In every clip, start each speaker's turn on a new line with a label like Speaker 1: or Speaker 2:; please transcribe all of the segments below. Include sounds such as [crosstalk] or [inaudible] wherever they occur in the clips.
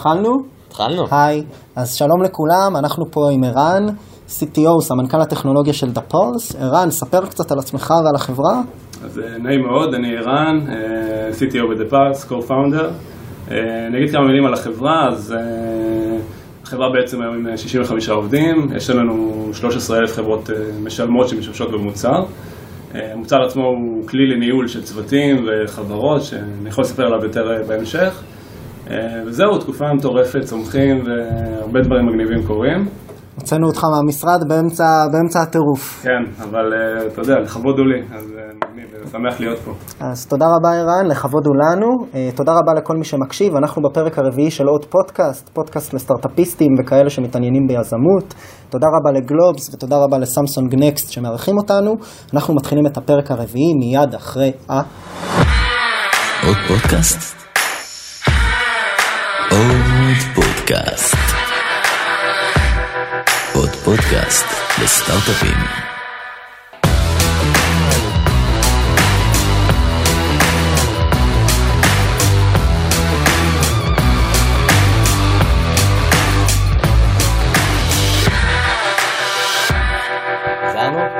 Speaker 1: התחלנו?
Speaker 2: התחלנו.
Speaker 1: היי, אז שלום לכולם, אנחנו פה עם ערן, CTO, סמנכ"ל הטכנולוגיה של דה פולס. ערן, ספר קצת על עצמך ועל החברה.
Speaker 3: אז אה, נעים מאוד, אני ערן, אה, CTO ב-The Pulse, co-founder. אה, אני אגיד כמה מילים על החברה, אז החברה בעצם היום עם 65 עובדים, יש לנו 13,000 חברות משלמות שמשמשות במוצר. המוצר עצמו הוא כלי לניהול של צוותים וחברות, שאני יכול לספר עליו יותר בהמשך. וזהו, תקופה מטורפת, צומחים והרבה דברים מגניבים קורים.
Speaker 1: הוצאנו אותך מהמשרד באמצע, באמצע הטירוף.
Speaker 3: כן, אבל uh, אתה יודע, לכבוד הוא לי, אז אני uh, שמח להיות פה.
Speaker 1: אז תודה רבה ערן, לכבוד הוא לנו. תודה רבה לכל מי שמקשיב. אנחנו בפרק הרביעי של עוד פודקאסט, פודקאסט לסטארט-אפיסטים וכאלה שמתעניינים ביזמות. תודה רבה לגלובס ותודה רבה לסמסונג נקסט שמארחים אותנו. אנחנו מתחילים את הפרק הרביעי מיד אחרי ה... עוד פודקאסט? עוד פודקאסט. עוד פודקאסט לסטארט-אפים.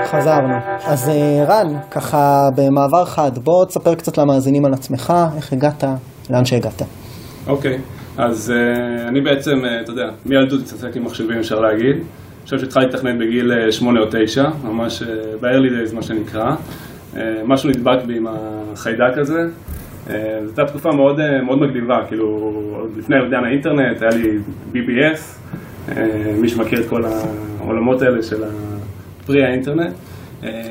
Speaker 1: חזרנו. אז אה, רן, ככה במעבר חד, בוא תספר קצת למאזינים על עצמך, איך הגעת, לאן שהגעת.
Speaker 3: אוקיי, okay, אז uh, אני בעצם, uh, אתה יודע, מילדות התעסק עם מחשבים אפשר להגיד. חושב שהתחלתי לתכנת בגיל 8 אה, או 9, ממש ב-early days מה שנקרא. משהו נדבק בי עם החיידק הזה. זו הייתה תקופה מאוד, מאוד מגניבה, כאילו עוד לפני עידן האינטרנט, היה לי BBS, מי שמכיר את כל העולמות האלה של pre האינטרנט.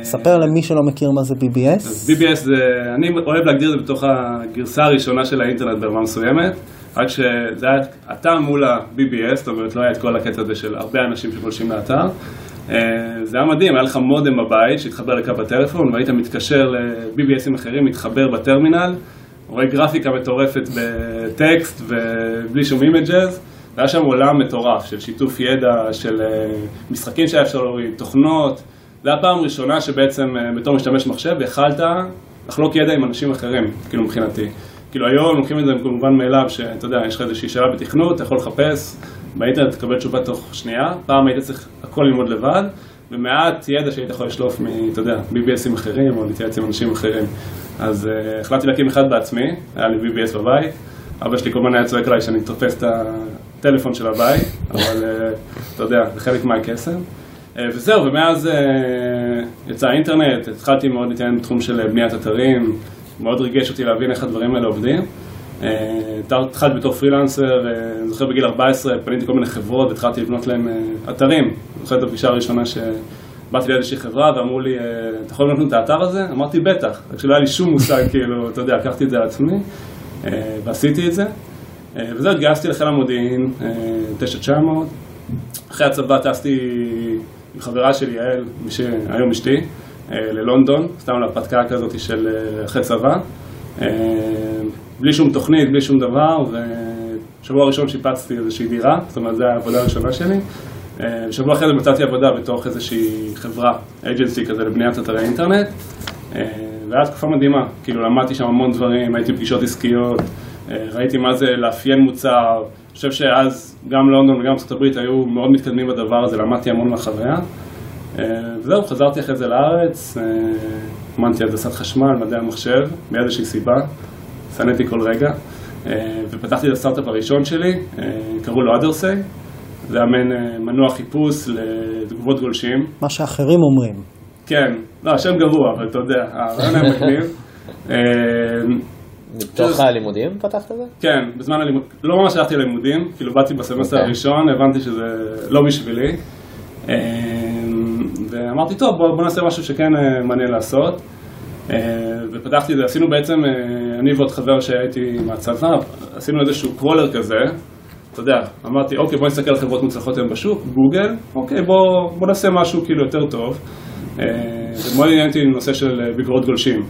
Speaker 1: ספר למי שלא מכיר מה זה BBS.
Speaker 3: אז BBS זה, אני אוהב להגדיר את זה בתור הגרסה הראשונה של האינטרנט ברמה מסוימת. רק שזה היה אתה מול ה-BBS, זאת אומרת לא היה את כל הקטע הזה של הרבה אנשים שגולשים לאתר. אה, זה היה מדהים, היה לך מודם בבית שהתחבר לקו הטלפון והיית מתקשר ל-BBS ים אחרים, מתחבר בטרמינל, רואה גרפיקה מטורפת בטקסט ובלי שום images. והיה שם עולם מטורף של שיתוף ידע, של אה, משחקים שהיה אפשר להוריד, תוכנות. זו הייתה פעם ראשונה שבעצם אה, בתור משתמש מחשב יכלת לחלוק ידע עם אנשים אחרים, כאילו מבחינתי. כאילו היום לוקחים את זה כמובן מאליו, שאתה יודע, יש לך איזושהי שאלה בתכנות, אתה יכול לחפש באינטרנט, תקבל תשובה תוך שנייה, פעם היית צריך הכל ללמוד לבד, ומעט ידע שהיית יכול לשלוף מ, אתה יודע, BBSים אחרים, או להתייעץ עם אנשים אחרים. אז uh, החלטתי להקים אחד בעצמי, היה לי BBS בבית, אבא שלי כל הזמן היה צועק עליי שאני תופס את הטלפון של הבית, אבל uh, אתה יודע, זה חלק מהקסם. Uh, וזהו, ומאז uh, יצא האינטרנט, התחלתי מאוד להתעניין בתחום של בניית אתרים, מאוד ריגש אותי להבין איך הדברים האלה עובדים. אה, התחלתי בתור פרילנסר, אה, אני זוכר בגיל 14 פניתי כל מיני חברות והתחלתי לבנות להם אה, אתרים. אני זוכר את הפגישה הראשונה שבאתי לאיזושהי חברה ואמרו לי, אתה יכול לבנות את האתר הזה? אמרתי, בטח, רק שלא היה לי שום מושג, [laughs] כאילו, אתה יודע, לקחתי את זה על עצמי ועשיתי את זה. וזהו, התגייסתי לחיל המודיעין, 9900. אחרי הצבא טסתי עם חברה שלי, יעל, שהיום אשתי. אה, ללונדון, סתם להרפתקה כזאת של אה, אחרי צבא, אה, בלי שום תוכנית, בלי שום דבר, ובשבוע הראשון שיפצתי איזושהי דירה, זאת אומרת זו העבודה הראשונה שלי. בשבוע אחרי זה מצאתי עבודה בתוך איזושהי חברה, אג'נסי כזה לבניית אתרי אינטרנט, והיה תקופה מדהימה, כאילו למדתי שם המון דברים, הייתי בפגישות עסקיות, ראיתי מה זה לאפיין מוצר, חושב שאז גם לונדון וגם ארצות הברית היו מאוד מתקדמים בדבר הזה, למדתי המון מהחוויה. אה, וזהו, חזרתי אחרי זה לארץ, אמנתי הנדסת חשמל, מדעי המחשב, מאיזושהי סיבה, שנאתי כל רגע, אה, ופתחתי את הסטארט-אפ הראשון שלי, אה, קראו לו אדרסיי, זה היה מעין מנוע חיפוש לתגובות גולשים.
Speaker 1: מה שאחרים אומרים.
Speaker 3: כן, לא, השם גרוע, אבל אתה יודע, הרעיון היה מגניב. [laughs]
Speaker 2: מתוך הלימודים פתחת את זה?
Speaker 3: כן, בזמן הלימוד, לא ממש הלכתי ללימודים, כאילו באתי בסמסטר אוקיי. הראשון, הבנתי שזה לא בשבילי. ואמרתי, טוב, בוא, בוא נעשה משהו שכן אה, מעניין לעשות. אה, ופתחתי את זה, עשינו בעצם, אה, אני ועוד חבר שהייתי מהצבא, עשינו איזשהו קרולר כזה, אתה יודע, אמרתי, אוקיי, בוא נסתכל על חברות מוצלחות היום בשוק, גוגל, אוקיי, בוא, בוא נעשה משהו כאילו יותר טוב. ומאוד עניין אותי לנושא של ביקורות גולשים.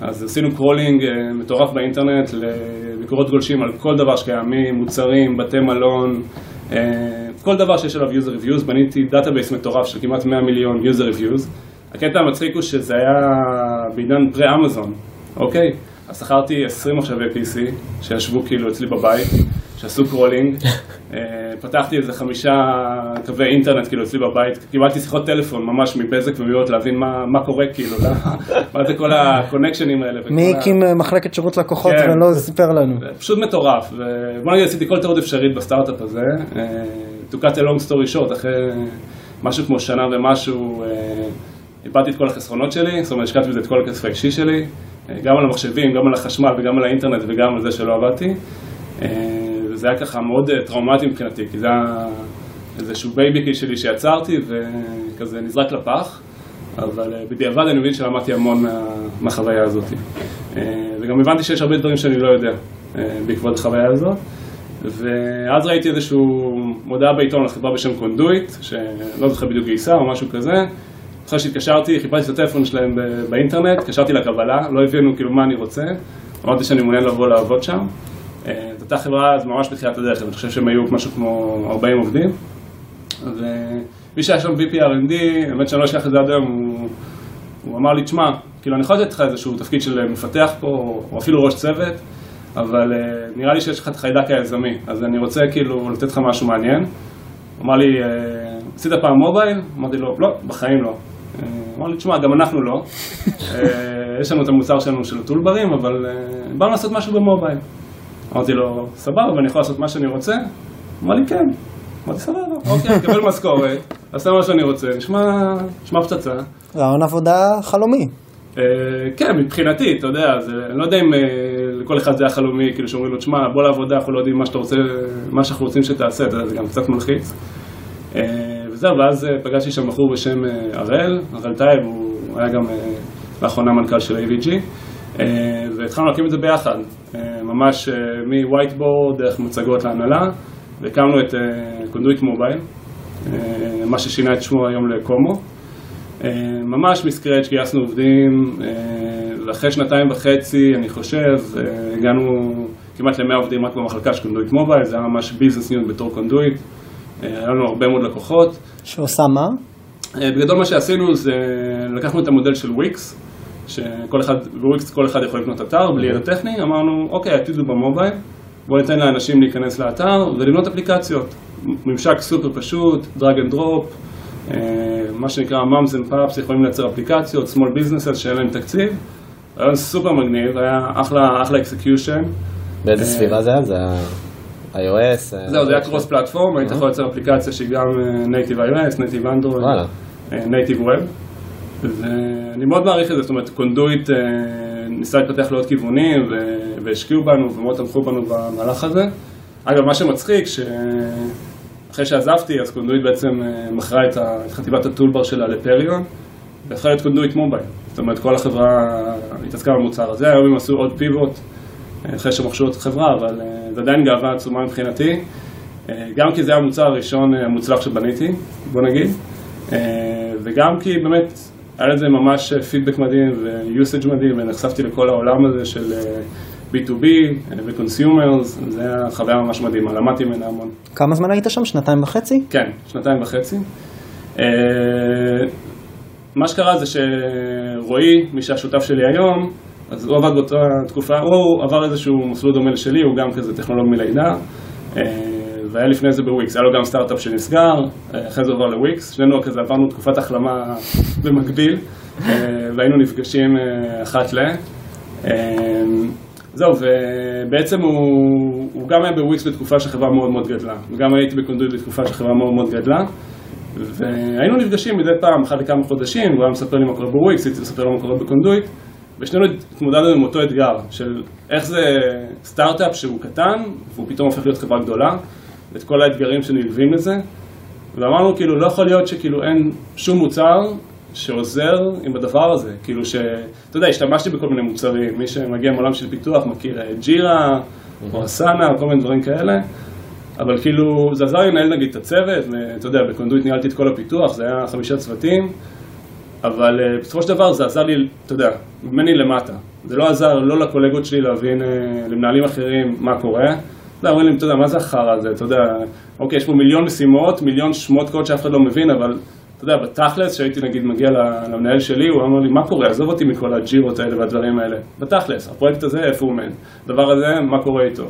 Speaker 3: אז עשינו crawling מטורף באינטרנט לביקורות גולשים על כל דבר שקיים, ממוצרים, בתי מלון, כל דבר שיש עליו user reviews, בניתי database מטורף של כמעט 100 מיליון user reviews. הקטע המצחיק הוא שזה היה בעידן פרה-אמזון, אוקיי? אז שכרתי 20 מחשבי PC שישבו כאילו אצלי בבית, שעשו crawling. [laughs] אה, פתחתי איזה חמישה קווי אינטרנט כאילו אצלי בבית, קיבלתי שיחות טלפון ממש מבזק ומיות להבין מה, מה קורה כאילו, מה זה כל הקונקשנים האלה.
Speaker 1: מי
Speaker 3: ה-
Speaker 1: הקים אה, מחלקת שירות לקוחות
Speaker 3: כן.
Speaker 1: ולא סיפר לנו?
Speaker 3: זה פשוט מטורף, ובוא נגיד עשיתי כל טעות אפשרית בסטארט-אפ הזה, אה, to cut a long story short, אחרי משהו כמו שנה ומשהו, אה, איבדתי את כל החסכונות שלי, זאת אומרת השקעתי בזה את כל הכסף האישי שלי, אה, גם על המחשבים, גם על החשמל וגם על האינטרנט וגם על זה שלא עבדתי, היה ככה מאוד אה, טראומטי מבחינתי, כי זה היה איזשהו בייביקי שלי שיצרתי וכזה נזרק לפח. אבל אה, בדיעבד אני מבין שלמדתי המון מה, מהחוויה הזאת. אה, וגם הבנתי שיש הרבה דברים שאני לא יודע בעקבות החוויה הזאת. ואז ראיתי איזושהי מודעה בעיתון לחברה בשם קונדויט, שלא זוכר בדיוק גייסה או משהו כזה. אחרי שהתקשרתי, חיפשתי את הטלפון שלהם באינטרנט, התקשרתי לקבלה, לא הבינו כאילו מה אני רוצה. אמרתי שאני מעוניין לבוא לעבוד שם. אה, זאת הייתה חברה אז ממש בתחילת הדרך, אני חושב שהם היו משהו כמו 40 עובדים. ומי שהיה שם VP R&D, האמת שאני לא אשכח את זה עד היום, הוא, הוא אמר לי, תשמע, כאילו אני יכול לתת לך איזשהו תפקיד של מפתח פה, או אפילו ראש צוות, אבל uh, נראה לי שיש לך את החיידק היזמי, אז אני רוצה כאילו לתת לך משהו מעניין. הוא אמר לי, "אה, עשית פעם מובייל? אמרתי לו, לא, בחיים לא. אה, אמר לי, תשמע, גם אנחנו לא. [laughs] אה, יש לנו את המוצר שלנו של הטולברים, אבל אה, באנו לעשות משהו במובייל. אמרתי לו, סבבה, ואני יכול לעשות מה שאני רוצה? אמר לי, כן. אמרתי, סבבה, אוקיי, אקבל משכורת, אעשה מה שאני רוצה, נשמע נשמע פצצה.
Speaker 1: רעיון עבודה חלומי.
Speaker 3: אה, כן, מבחינתי, אתה יודע, זה, אני לא יודע אם אה, לכל אחד זה היה חלומי, כאילו שאומרים לו, תשמע, בוא לעבודה, אנחנו לא יודעים מה שאתה רוצה, מה שאנחנו רוצים שתעשה, אתה יודע, זה גם קצת מלחיץ. אה, וזהו, ואז פגשתי שם בחור בשם הראל, הראל טייב, הוא היה גם לאחרונה מנכ"ל של AVG, והתחלנו להקים את זה ביחד, ממש מ whiteboard, דרך מצגות להנהלה, והקמנו את Conduit Mobile, אה, מה ששינה את שמו היום ל Como. אה, ממש מ scratch גייסנו עובדים, אה, ואחרי שנתיים וחצי, אני חושב, אה, הגענו כמעט ל-100 עובדים רק במחלקה של Conduit Mobile, זה היה ממש business unit בתור Conduit, אה, היה לנו הרבה מאוד לקוחות.
Speaker 1: שעושה מה?
Speaker 3: אה, בגדול מה שעשינו זה לקחנו את המודל של וויקס, שכל אחד, בוויקס כל אחד יכול לקנות אתר בלי ידע טכני, אמרנו, אוקיי, העתיד הוא ב mobile, בואו ניתן לאנשים להיכנס לאתר ולבנות אפליקציות. ממשק סופר פשוט, drag and drop, מה שנקרא moms and pops יכולים לייצר אפליקציות, small businesses שאין להם תקציב. רעיון סופר מגניב, היה אחלה, אחלה execution.
Speaker 2: באיזה סביבה זה היה? זה היה iOS? אה,
Speaker 3: זהו, זה היה קרוס פלטפורם, היית יכול לייצר אפליקציה שהיא גם native iOS, native
Speaker 2: Android.
Speaker 3: native web. ואני מאוד מעריך את זה, זאת אומרת, Conduit אה, ניסה להתפתח לעוד כיוונים והשקיעו בנו ומאוד תמכו בנו במהלך הזה. אגב, מה שמצחיק, שאחרי שעזבתי, אז קונדויט בעצם אה, מכרה את חטיבת הטולבר שלה לפריון, והפכה להיות קונדויט מובייל. זאת אומרת, כל החברה התעסקה במוצר הזה, היום הם עשו עוד פיבוט, אה, אחרי שהם את החברה, אבל זה עדיין גאווה עצומה מבחינתי. גם כי זה המוצר הראשון המוצלח שבניתי, בוא נגיד, וגם כי באמת היה לזה ממש אה, פידבק מדהים ו-usage מדהים, ונחשפתי לכל העולם הזה של אה, B2B אה, ו-consumers, זה היה חוויה ממש מדהימה, למדתי ממנה המון.
Speaker 1: כמה זמן היית שם? שנתיים וחצי?
Speaker 3: כן, שנתיים וחצי. אה, מה שקרה זה שרועי, מי שהשותף שלי היום, אז הוא עבד באותה תקופה, הוא עבר איזשהו מסלול דומה לשלי, הוא גם כזה טכנולוג מלידה, אה, והיה לפני זה בוויקס, היה לו גם סטארט-אפ שנסגר, אה, אחרי זה עבר לוויקס, שנינו כזה עברנו תקופת החלמה במקביל, אה, והיינו נפגשים אה, אחת ל... זהו, ובעצם הוא, הוא גם היה בוויקס בתקופה שהחברה מאוד מאוד גדלה, וגם הייתי ב Conduit בתקופה שהחברה מאוד מאוד גדלה, והיינו נפגשים מדי פעם, אחת לכמה חודשים, הוא היה מספר לי מה קורה בוויקס, הייתי מספר לו מה קורה ב Conduit, ושנינו התמודדנו עם אותו אתגר, של איך זה סטארט-אפ שהוא קטן, והוא פתאום הופך להיות חברה גדולה, ואת כל האתגרים שנלווים לזה, ואמרנו כאילו לא יכול להיות שכאילו אין שום מוצר שעוזר עם הדבר הזה, כאילו ש... אתה יודע, השתמשתי בכל מיני מוצרים, מי שמגיע מעולם של פיתוח מכיר אה, ג'ירה, או אסנה, כל מיני דברים כאלה, אבל כאילו זה עזר לי לנהל נגיד את הצוות, ואתה יודע, בקונדויט ניהלתי את כל הפיתוח, זה היה חמישה צוותים, אבל uh, בסופו של דבר זה עזר לי, אתה יודע, ממני למטה. זה לא עזר לא לקולגות שלי להבין, uh, למנהלים אחרים, מה קורה. יודע, אומרים לי, אתה יודע, מה זה החרא הזה, אתה יודע, אוקיי, יש פה מיליון משימות, מיליון שמות קוד שאף אחד לא מבין, אבל אתה יודע, בתכלס, שהייתי נגיד מגיע למנהל שלי, הוא אמר לי, מה קורה, עזוב אותי מכל ה-Jiraות האלה והדברים האלה. בתכלס, הפרויקט הזה, איפה הוא עומד? הדבר הזה, מה קורה איתו?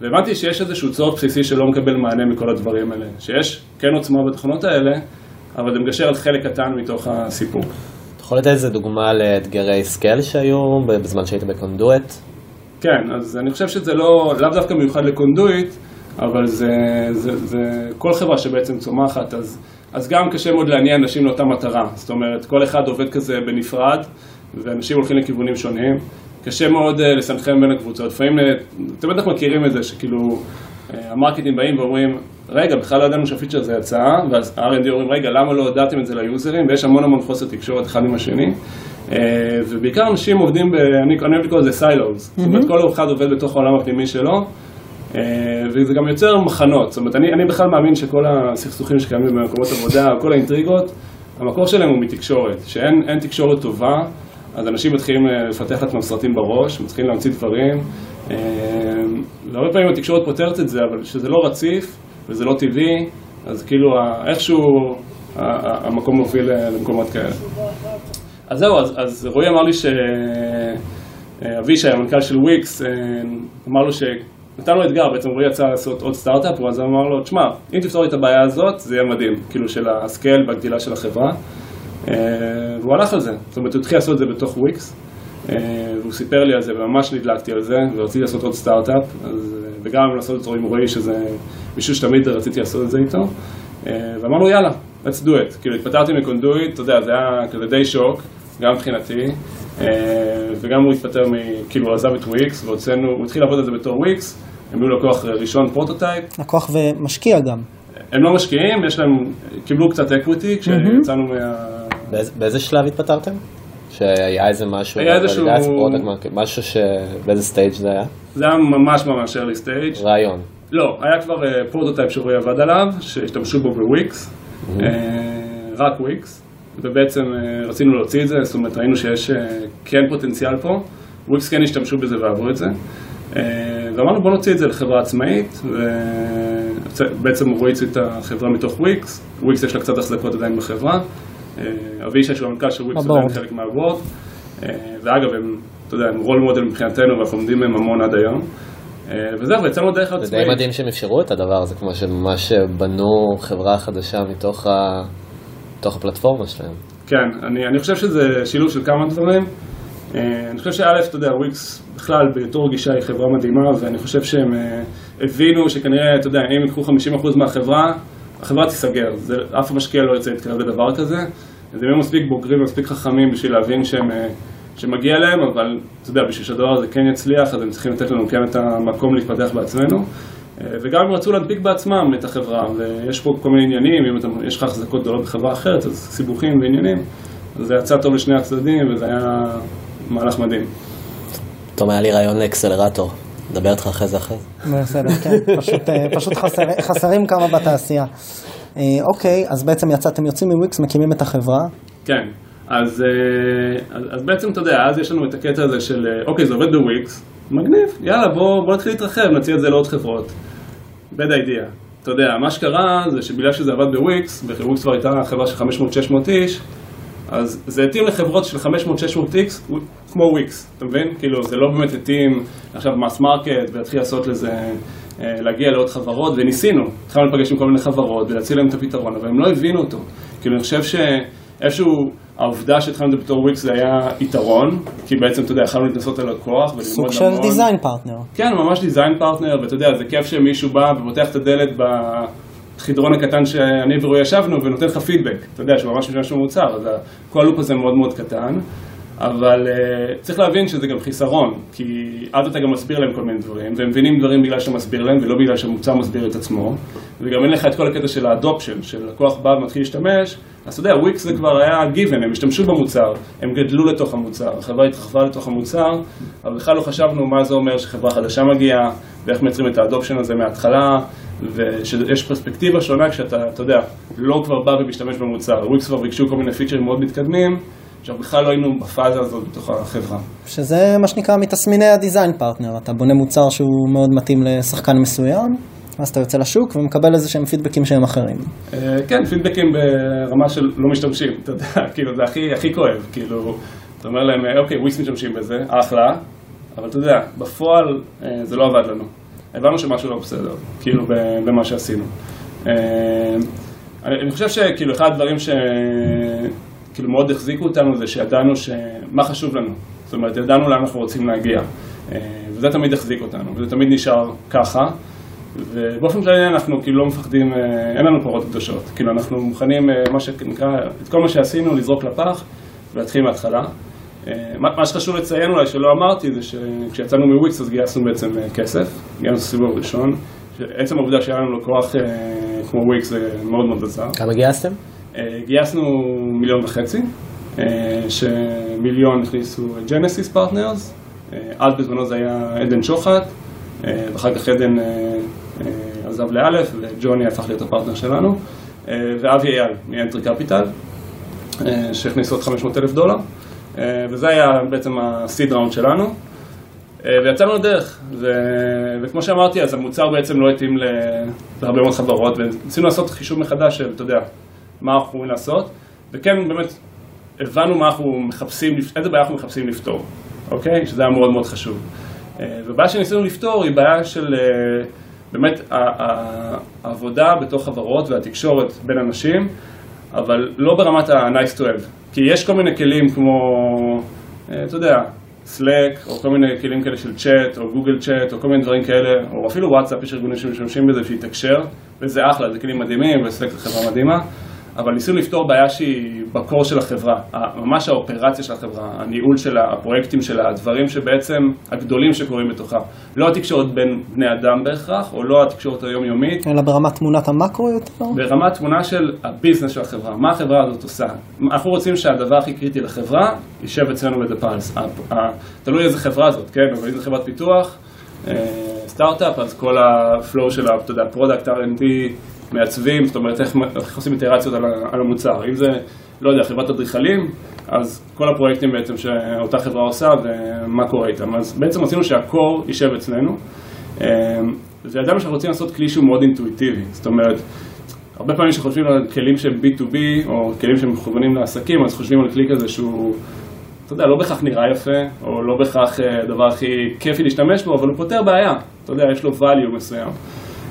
Speaker 3: והבנתי שיש איזשהו צורך בסיסי שלא מקבל מענה מכל הדברים האלה, שיש כן עוצמה בתוכנות האלה, אבל זה מגשר על חלק קטן מתוך הסיפור.
Speaker 2: אתה יכול לתת איזה דוגמה לאתגרי scale שהיו בזמן שהיית בקונדואט?
Speaker 3: כן, אז אני חושב שזה לא, לאו דווקא מיוחד לקונדויט, אבל זה, זה, זה כל חברה שבעצם צומחת, אז, אז גם קשה מאוד להניע אנשים לאותה מטרה. זאת אומרת, כל אחד עובד כזה בנפרד, ואנשים הולכים לכיוונים שונים. קשה מאוד uh, לסנכרן בין הקבוצות. לפעמים, uh, אתם בטח מכירים את זה, שכאילו uh, המרקטים באים ואומרים, רגע, בכלל לא ידענו שהפיצ'ר הזה יצא, ואז R&D אומרים, רגע, למה לא הודעתם את זה ליוזרים? ויש המון המון חוסר תקשורת אחד עם השני. Uh, ובעיקר אנשים עובדים, ב, אני, אני אוהב לקרוא לזה. Mm-hmm. זאת אומרת, כל אחד עובד בתוך העולם הפנימי שלו. Uh, וזה גם יוצר מחנות, זאת אומרת, אני, אני בכלל מאמין שכל הסכסוכים שקיימים במקומות עבודה, כל האינטריגות, המקור שלהם הוא מתקשורת, שאין תקשורת טובה, אז אנשים מתחילים אה, לפתח לעצמם סרטים בראש, מתחילים להמציא דברים. אה, והרבה פעמים התקשורת פותרת את זה, אבל כשזה לא רציף וזה לא טבעי, אז כאילו איכשהו המקום מוביל אה, למקומות כאלה. אז זהו, אז, אז רועי אמר לי שאבישי, המנכ"ל של וויקס, אמר לו ש... נתן לו אתגר, בעצם רועי יצא לעשות עוד סטארט-אפ, ואז אמר לו, תשמע, אם תפתור לי את הבעיה הזאת, זה יהיה מדהים, כאילו של ה-scale והגדילה של החברה. אה, והוא הלך על זה, זאת אומרת הוא התחיל לעשות את זה בתוך וויקס, אה, והוא סיפר לי על זה וממש נדלקתי על זה, ורציתי לעשות עוד סטארט-אפ, וגם לעשות את זה עם רועי שזה מישהו שתמיד רציתי לעשות את זה איתו, אה, ואמרנו יאללה, let's do it, כאילו התפטרתי מקונדויט, אתה יודע, זה היה כזה די שוק, גם מבחינתי, וגם הוא התפטר, כאילו הוא עזב את וויקס, והוצאנו, הוא התחיל לעבוד על זה בתור וויקס, הם היו לקוח ראשון פרוטוטייפ.
Speaker 1: לקוח ומשקיע גם.
Speaker 3: הם לא משקיעים, יש להם, קיבלו קצת equity כשיצאנו מה...
Speaker 2: באיזה שלב התפטרתם? שהיה איזה משהו,
Speaker 3: היה איזשהו...
Speaker 2: משהו ש... באיזה stage זה היה?
Speaker 3: זה היה ממש ממש early stage.
Speaker 2: רעיון.
Speaker 3: לא, היה כבר פרוטוטייפ שרועי עבד עליו, שהשתמשו בו בוויקס, רק וויקס, ובעצם uh, רצינו להוציא את זה, זאת אומרת ראינו שיש uh, כן פוטנציאל פה, וויקס כן השתמשו בזה ואהבו את זה, uh, ואמרנו בוא נוציא את זה לחברה עצמאית, ובעצם רועי הוציא את החברה מתוך וויקס, וויקס יש לה קצת החזקות עדיין בחברה. אה, אבישי שהוא המנכ"ל של וויקס עדיין חלק מהוורד, אה, ואגב הם, אתה יודע, הם רול מודל מבחינתנו ואנחנו עומדים מהם המון עד היום. אה, וזהו, ויצאנו דרך עצמאית.
Speaker 2: זה די מדהים שהם אפשרו את הדבר הזה, כמו שממש בנו חברה חדשה מתוך, ה... מתוך הפלטפורמה שלהם.
Speaker 3: כן, אני, אני חושב שזה שילוב של כמה דברים. אני חושב שא', אתה יודע, וויקס בכלל בתור גישה היא חברה מדהימה, ואני חושב שהם הבינו שכנראה, אתה יודע, אם ייקחו 50% מהחברה, החברה תיסגר, זה, אף משקיע לא יוצא להתקרב לדבר כזה. אז הם מספיק בוגרים ומספיק חכמים בשביל להבין שהם, אה, שמגיע להם, אבל אתה יודע, בשביל שהדבר הזה כן יצליח, אז הם צריכים לתת לנו כן את המקום להתפתח בעצמנו. וגם הם רצו להדביק בעצמם את החברה, ויש פה כל מיני עניינים, אם אתה, יש לך החזקות גדולות בחברה אחרת, אז סיבוכים ועניינים. אז זה יצא טוב לשני הצדדים, וזה היה מהלך מדהים.
Speaker 2: טוב, היה לי רעיון לאקסלרטור. נדבר איתך אחרי זה אחרי זה. [laughs]
Speaker 1: בסדר, כן, פשוט, אה, פשוט חסר, חסרים כמה בתעשייה. אה, אוקיי, אז בעצם יצאתם, יוצאים מוויקס, מקימים את החברה.
Speaker 3: כן, אז, אה, אז, אז בעצם אתה יודע, אז יש לנו את הקטע הזה של, אוקיי, זה עובד בוויקס, מגניב, יאללה, בוא, בוא נתחיל להתרחב, נציע את זה לעוד חברות. bad idea. אתה יודע, מה שקרה זה שבגלל שזה עבד בוויקס, וויקס כבר הייתה חברה של 500-600 איש, אז זה התאים לחברות של 500-600 איקס כמו וויקס, אתה מבין? כאילו זה לא באמת התאים עכשיו mass market ולהתחיל לעשות לזה, אה, להגיע לעוד חברות וניסינו, התחלנו לפגש עם כל מיני חברות ולהציע להם את הפתרון, אבל הם לא הבינו אותו. כאילו אני חושב שאיפשהו העובדה שהתחלנו את זה בתור וויקס זה היה יתרון, כי בעצם אתה יודע, יכלנו להתנסות על לקוח וללמוד
Speaker 1: המון. סוג של design partner.
Speaker 3: כן, ממש design partner, ואתה יודע, זה כיף שמישהו בא ופותח את הדלת ב... החדרון הקטן שאני ורועי ישבנו ונותן לך פידבק, אתה יודע, שהוא ממש משהו מוצר, אז כל ה-loop הזה מאוד מאוד קטן, אבל uh, צריך להבין שזה גם חיסרון, כי אז אתה גם מסביר להם כל מיני דברים, והם מבינים דברים בגלל שאתה מסביר להם ולא בגלל שהמוצר מסביר את עצמו, וגם אין לך את כל הקטע של ה-adoption, של לקוח בא ומתחיל להשתמש, אז אתה יודע, וויקס זה כבר היה given, הם השתמשו במוצר, הם גדלו לתוך המוצר, החברה התרחבה לתוך המוצר, אבל בכלל לא חשבנו מה זה אומר שחברה חדשה מגיעה, ואיך מייצרים את ה-adoption הזה מההתחלה, ושיש פרספקטיבה שונה כשאתה, אתה יודע, לא כבר בא ומשתמש במוצר. וויקס כבר ביקשו כל מיני פיצ'רים מאוד מתקדמים, שאנחנו בכלל לא היינו בפאזה הזאת בתוך החברה.
Speaker 1: שזה מה שנקרא מתסמיני הדיזיין פרטנר, אתה בונה מוצר שהוא מאוד מתאים לשחקן מסוים, אז אתה יוצא לשוק ומקבל איזה שהם פידבקים שהם אחרים.
Speaker 3: אה, כן, פידבקים ברמה של לא משתמשים, אתה יודע, [laughs] כאילו זה הכי, הכי כואב, כאילו, אתה אומר להם, אוקיי, וויקס משתמשים בזה, אחלה, אבל אתה יודע, בפועל אה, זה לא עבד לנו. הבנו שמשהו לא בסדר, כאילו, במה שעשינו. אה, אני חושב שכאילו אחד הדברים שכאילו מאוד החזיקו אותנו זה שידענו מה חשוב לנו. זאת אומרת, ידענו לאן אנחנו רוצים להגיע. אה, וזה תמיד החזיק אותנו, וזה תמיד נשאר ככה. ובאופן כללי אנחנו כאילו לא מפחדים, אה, אין לנו פרות קדושות. כאילו אנחנו מוכנים, מה שנקרא, את כל מה שעשינו לזרוק לפח ולהתחיל מההתחלה. מה שחשוב לציין אולי שלא אמרתי זה שכשיצאנו מוויקס אז גייסנו בעצם כסף, גייסנו סיבוב ראשון. עצם העובדה שהיה לנו לקוח כמו וויקס זה מאוד מאוד עזר.
Speaker 2: כמה גייסתם?
Speaker 3: אה, גייסנו מיליון וחצי, אה, שמיליון הכניסו ג'נסיס פרטנרס, אז בזמנו זה היה עדן שוחט, אה, ואחר כך עדן עזב לאלף, וג'וני הפך להיות ה-partner שלנו, ואבי אייל מ-Entrée קפיטל, שהכניסו עוד 500 אלף דולר, וזה היה בעצם הסיד ראונד שלנו. אה, ויצאנו לדרך, ו... וכמו שאמרתי, אז המוצר בעצם לא התאים להרבה מאוד חברות, וניסינו לעשות חישוב מחדש של, אתה יודע, מה אנחנו יכולים לעשות, וכן, באמת, הבנו מה אנחנו מחפשים, איזה בעיה אנחנו מחפשים לפתור, אוקיי? שזה היה מאוד מאוד חשוב. אה, ובעיה שניסינו לפתור היא בעיה של אה, באמת העבודה בתוך חברות והתקשורת בין אנשים, אבל לא ברמת ה-nice to have. כי יש כל מיני כלים כמו, אתה יודע, סלאק, או כל מיני כלים כאלה של צ'אט, או גוגל צ'אט, או כל מיני דברים כאלה, או אפילו וואטסאפ, יש ארגונים שמשתמשים בזה בשביל לתקשר, וזה אחלה, זה כלים מדהימים, וסלאק זה חברה מדהימה, אבל ניסינו לפתור בעיה שהיא ב-core של החברה, ממש האופרציה של החברה, הניהול שלה, הפרויקטים שלה, הדברים שבעצם הגדולים שקורים בתוכה. לא התקשורת בין בני אדם בהכרח, או לא התקשורת היומיומית.
Speaker 1: אלא ברמת תמונת המקרו יותר?
Speaker 3: ברמת תמונה של ה-business של החברה, מה החברה הזאת עושה. אנחנו רוצים שהדבר הכי קריטי לחברה יישב אצלנו Pulse. תלוי איזה חברה זאת, כן? אבל אם זו חברת פיתוח, אה, סטארט-אפ, אז כל ה-flow של, אתה יודע, product, R&D, מעצבים, זאת אומרת איך, איך עושים איטרציות על, על המוצר. אם זה, לא יודע, חברת אדריכלים, אז כל הפרויקטים בעצם שאותה חברה עושה ומה קורה איתם. אז בעצם רצינו שה-core יישב אצלנו, אמ, וידענו שאנחנו רוצים לעשות כלי שהוא מאוד אינטואיטיבי. זאת אומרת, הרבה פעמים כשחושבים על כלים שהם B2B, או כלים שהם מכוונים לעסקים, אז חושבים על כלי כזה שהוא, אתה יודע, לא בהכרח נראה יפה, או לא בהכרח הדבר אה, הכי כיפי להשתמש בו, אבל הוא פותר בעיה. אתה יודע, יש לו value מסוים.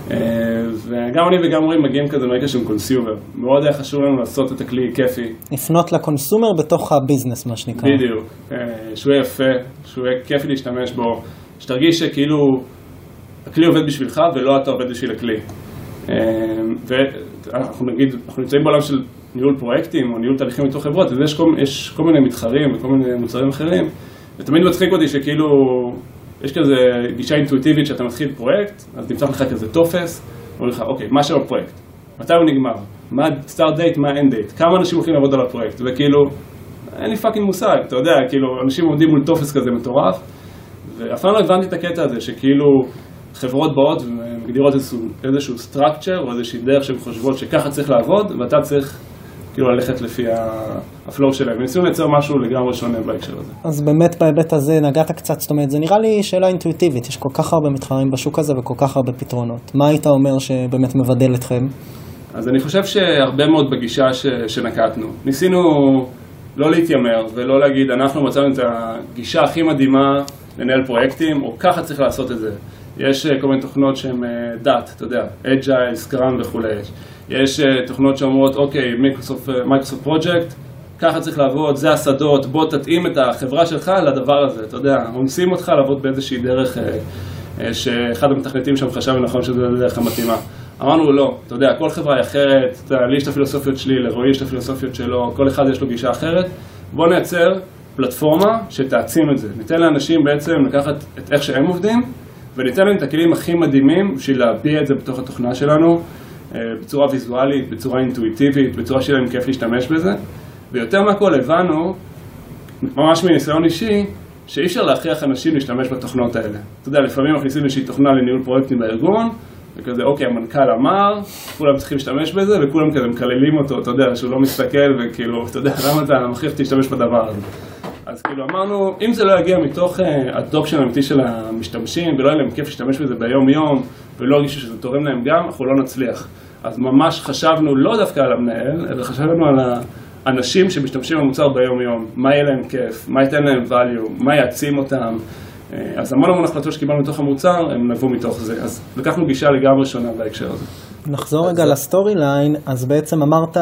Speaker 3: וגם אני וגם רועי מגיעים כזה מרקע של consumer. מאוד היה חשוב לנו לעשות את הכלי כיפי.
Speaker 1: לפנות ל-consumer בתוך ה-business, מה שנקרא.
Speaker 3: בדיוק. אה, שהוא יהיה יפה, שהוא יהיה כיפי להשתמש בו, שתרגיש שכאילו הכלי עובד בשבילך ולא אתה עובד בשביל הכלי. אה, ואנחנו נגיד, אנחנו נמצאים בעולם של ניהול פרויקטים או ניהול תהליכים מתוך חברות, ויש כל, כל מיני מתחרים וכל מיני מוצרים אחרים, ותמיד מצחיק אותי שכאילו יש כזה גישה אינטואיטיבית שאתה מתחיל פרויקט, אז נפתח לך כזה טופס, אומרים לך, אוקיי, מה שם הפרויקט? מתי הוא נגמר? מה start date, מה end date? כמה אנשים הולכים לעבוד על הפרויקט? וכאילו, אין לי fucking מושג, אתה יודע, כאילו, אנשים עומדים מול טופס כזה מטורף, ואף פעם לא הבנתי את הקטע הזה, שכאילו חברות באות ומגדירות איזשהו, איזשהו structure או איזושהי דרך שהן חושבות שככה צריך לעבוד, ואתה צריך כאילו ללכת לפי ה flow שלהם. ניסינו לייצר משהו לגמרי שונה בהקשר הזה.
Speaker 1: אז באמת בהיבט הזה נגעת קצת, זאת אומרת, זה נראה לי שאלה אינטואיטיבית, יש כל כך הרבה מתחרים בשוק הזה וכל כך הרבה פתרונות. מה היית אומר שבאמת מבדל אתכם?
Speaker 3: אז אני חושב שהרבה מאוד בגישה ש... שנקטנו. ניסינו לא להתיימר ולא להגיד, אנחנו מצאנו את הגישה הכי מדהימה לנהל פרויקטים, או ככה צריך לעשות את זה. יש אה, כל מיני תוכנות שהן אה, דת, אתה יודע, Agile, Scrum וכולי. יש uh, תוכנות שאומרות, אוקיי, Microsoft Project, ככה צריך לעבוד, זה השדות, בוא תתאים את החברה שלך לדבר הזה, אתה יודע, אונסים אותך לעבוד באיזושהי דרך uh, שאחד המתכנתים שם חשב לנכון שזו הדרך המתאימה. אמרנו לא, אתה יודע, כל חברה היא אחרת, לי יש את הפילוסופיות שלי, לרועי יש את הפילוסופיות שלו, כל אחד יש לו גישה אחרת. בוא נייצר פלטפורמה שתעצים את זה. ניתן לאנשים בעצם לקחת את איך שהם עובדים, וניתן להם את הכלים הכי מדהימים בשביל להביע את זה בתוך התוכנה שלנו. אה, בצורה ויזואלית, בצורה אינטואיטיבית, בצורה שיהיה להם כיף להשתמש בזה. ויותר מהכל הבנו, ממש מניסיון אישי, שאי אפשר להכריח אנשים להשתמש בתוכנות האלה. אתה יודע, לפעמים מכניסים איזושהי תוכנה לניהול פרויקטים בארגון, וכזה, אוקיי, המנכ"ל אמר, כולם צריכים להשתמש בזה, וכולם כזה מקללים אותו, אתה יודע, שהוא לא מסתכל, וכאילו, אתה יודע, למה אתה מכריח להשתמש בדבר הזה? אז כאילו אמרנו, אם זה לא יגיע מתוך הדופשן אה, האמיתי של המשתמשים, ולא יהיה להם כיף להשתמש בזה ביום-יום, ולא ירגישו שזה תורם להם גם, אנחנו לא נצליח. אז ממש חשבנו לא דווקא על המנהל, אלא חשבנו על האנשים שמשתמשים במוצר ביום-יום, מה יהיה להם כיף, מה ייתן להם value, מה יעצים אותם, אה, אז המון המון החלטות שקיבלנו מתוך המוצר, הם נבעו מתוך זה. אז לקחנו גישה לגמרי שונה בהקשר הזה.
Speaker 1: נחזור רגע ל story line, אז בעצם אמרת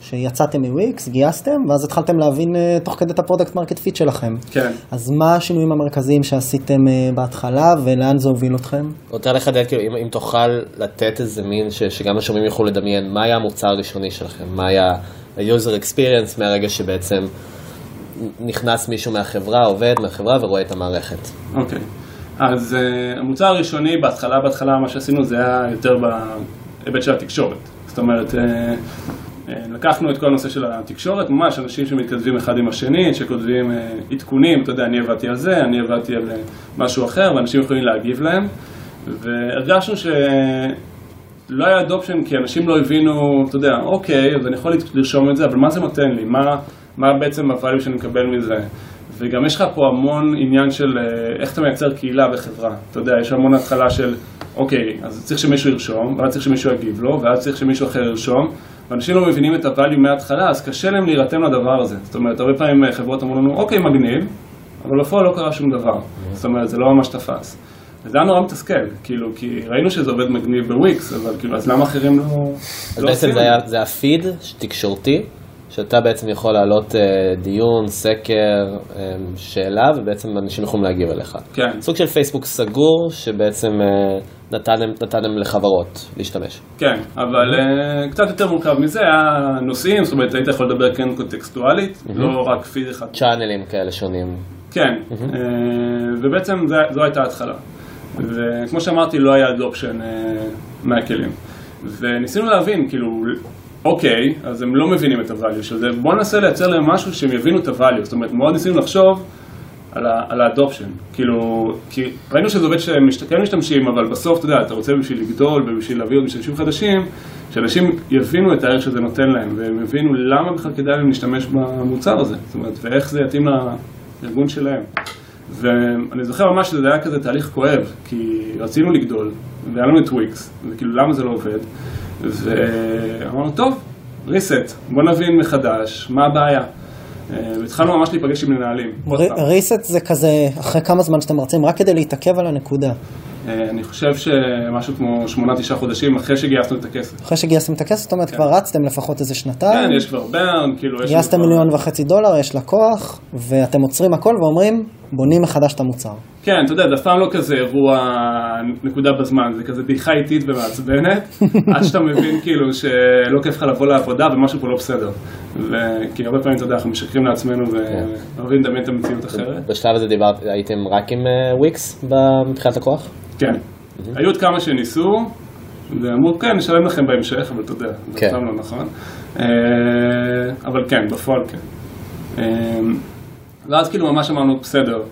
Speaker 1: שיצאתם מוויקס, גייסתם, ואז התחלתם להבין אה, תוך כדי את ה product market fit שלכם.
Speaker 3: כן.
Speaker 1: אז מה השינויים המרכזיים שעשיתם אה, בהתחלה, ולאן זה הוביל אתכם?
Speaker 2: רוצה לחדד, כאילו, אם, אם תוכל לתת איזה מין, ש, שגם השומעים יוכלו לדמיין, מה היה המוצר הראשוני שלכם? מה היה ה-user experience מהרגע שבעצם נכנס מישהו מהחברה, עובד מהחברה ורואה את המערכת?
Speaker 3: אוקיי. אז uh, המוצר הראשוני, בהתחלה, בהתחלה, מה שעשינו זה היה יותר בהיבט של התקשורת. זאת אומרת, uh, uh, לקחנו את כל הנושא של התקשורת, ממש אנשים שמתכתבים אחד עם השני, שכותבים uh, עדכונים, אתה יודע, אני עבדתי על זה, אני עבדתי על משהו אחר, ואנשים יכולים להגיב להם. והרגשנו שלא היה אדופשן כי אנשים לא הבינו, אתה יודע, אוקיי, אז אני יכול לרשום את זה, אבל מה זה נותן לי? מה, מה בעצם הvalue שאני מקבל מזה? וגם יש לך פה המון עניין של אה, איך אתה מייצר קהילה וחברה. אתה יודע, יש המון התחלה של, אוקיי, אז צריך שמישהו ירשום, ואז צריך שמישהו יגיב לו, ואז צריך שמישהו אחר ירשום, ואנשים לא מבינים את הvalue מההתחלה, אז קשה להם להירתם לדבר הזה. זאת אומרת, הרבה פעמים אה, חברות אמרו לנו, אוקיי, מגניב, אבל בפועל לא קרה שום דבר. זאת אומרת, זה לא ממש תפס. וזה היה נורא מתסכל, כאילו, כי ראינו שזה עובד מגניב בוויקס, אבל כאילו, אז למה אחרים לא...
Speaker 2: אז
Speaker 3: לא
Speaker 2: בעצם היה, זה היה פיד תקשורתי, שאתה בעצם יכול להעלות אה, דיון, סקר, אה, שאלה, ובעצם אנשים יכולים להגיב אליך.
Speaker 3: כן.
Speaker 2: סוג של פייסבוק סגור, שבעצם אה, נתן להם לחברות להשתמש.
Speaker 3: כן, אבל uh, קצת יותר מורכב מזה, היה נושאים, זאת אומרת, היית יכול לדבר כן קונטקסטואלית, לא רק פיד אחד.
Speaker 2: צ'אנלים כאלה שונים.
Speaker 3: כן, uh, ובעצם זה, זו הייתה ההתחלה. וכמו שאמרתי, לא היה אדופשן מהכלים. וניסינו להבין, כאילו, אוקיי, אז הם לא מבינים את הvalue של זה, בואו ננסה לייצר להם משהו שהם יבינו את הvalue. זאת אומרת, מאוד ניסינו לחשוב על, ה- על האדופשן. כאילו, כי ראינו שזה עובד שהם כן משתמשים, אבל בסוף, אתה יודע, אתה רוצה בשביל לגדול ובשביל להביא עוד משתמשים חדשים, שאנשים יבינו את הערך שזה נותן להם, והם יבינו למה בכלל כדאי להם להשתמש במוצר הזה. זאת אומרת, ואיך זה יתאים לארגון שלהם. ואני זוכר ממש שזה היה כזה תהליך כואב, כי רצינו לגדול, והיה לנו את וויקס, וכאילו למה זה לא עובד, ואמרנו, טוב, reset, בוא נבין מחדש, מה הבעיה. אה, והתחלנו ממש להיפגש עם מנהלים.
Speaker 1: ריסט זה כזה, אחרי כמה זמן שאתם רצים, רק כדי להתעכב על הנקודה.
Speaker 3: אה, אני חושב שמשהו כמו שמונה, תשעה חודשים אחרי שגייסנו את הכסף.
Speaker 1: אחרי שגייסתם את הכסף, זאת אומרת, כבר רצתם לפחות איזה שנתיים.
Speaker 3: כן, יש כבר ברן, כאילו,
Speaker 1: גייסתם מיליון וחצי דולר, יש לקוח, ואתם עוצרים הכל ואומרים, בונים מחדש את המוצר.
Speaker 3: כן, אתה יודע, זה אף פעם לא כזה אירוע נקודה בזמן, זה כזה דעיכה איטית ומעצבנת, [laughs] עד שאתה מבין כאילו שלא כיף לך לבוא לעבודה ומשהו פה לא בסדר. כי הרבה פעמים, אתה יודע, אנחנו משקרים לעצמנו ואוהבים לדמיין את המציאות אחרת.
Speaker 2: בשלב הזה דיברת, הייתם רק עם אה, וויקס מבחינת לקוח?
Speaker 3: כן. היו עוד כמה שניסו, ואמרו, כן, נשלם לכם בהמשך, אבל אתה יודע, זה
Speaker 2: כן.
Speaker 3: אף פעם לא נכון. אה, אבל כן, בפועל כן. ואז כאילו ממש אמרנו, בסדר.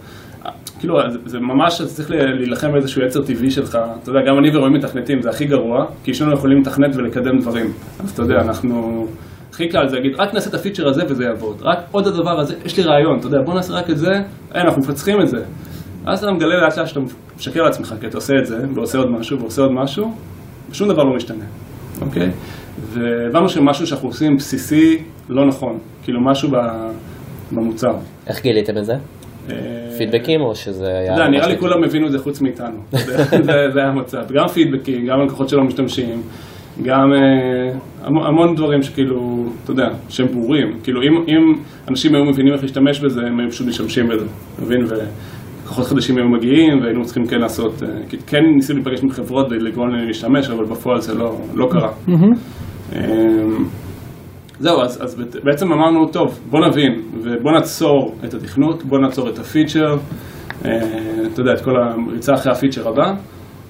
Speaker 3: כאילו, זה- ממש, אתה צריך להילחם באיזשהו יצר טבעי שלך. אתה יודע, גם אני ורועי מתכנתים, זה הכי גרוע, כי שנינו יכולים לתכנת ולקדם דברים. אז אתה יודע, אנחנו... הכי קל זה להגיד, רק נעשה את הפיצ'ר הזה וזה יעבוד. רק עוד הדבר הזה, יש לי רעיון, אתה יודע, בוא נעשה רק את זה, אין, אנחנו מפצחים את זה. אז אתה מגלה לאט לאט שאתה משקר לעצמך, כי אתה עושה את זה, ועושה עוד משהו, ועושה עוד משהו, ושום דבר לא משתנה, אוקיי? והבנו שמשהו שאנחנו עושים בסיסי לא נכון, כאילו משהו במוצר.
Speaker 2: איך גיליתם את זה?
Speaker 3: אה,
Speaker 2: פידבקים או שזה היה...
Speaker 3: אתה יודע, נראה לי כולם הבינו את זה חוץ מאיתנו. [laughs] זה- היה המצב. גם פידבקים, גם לקוחות שלא משתמשים, גם אה, המון- דברים שכאילו, אתה יודע, שהם ברורים. כאילו, אם אם אנשים היו מבינים איך להשתמש בזה, הם היו פשוט משתמשים בזה, אתה מבין? ולקוחות חדשים היו מגיעים, והיינו צריכים כן לעשות, אה, כי כן ניסינו להיפגש עם חברות ולגרום להם להשתמש, אבל בפועל זה לא לא קרה. זהו, אז, אז בעצם אמרנו, טוב, בוא נבין, ובוא נעצור את התכנות, בוא נעצור את הפיצ'ר, אה, אתה יודע, את כל הריצה אחרי הפיצ'ר הבא,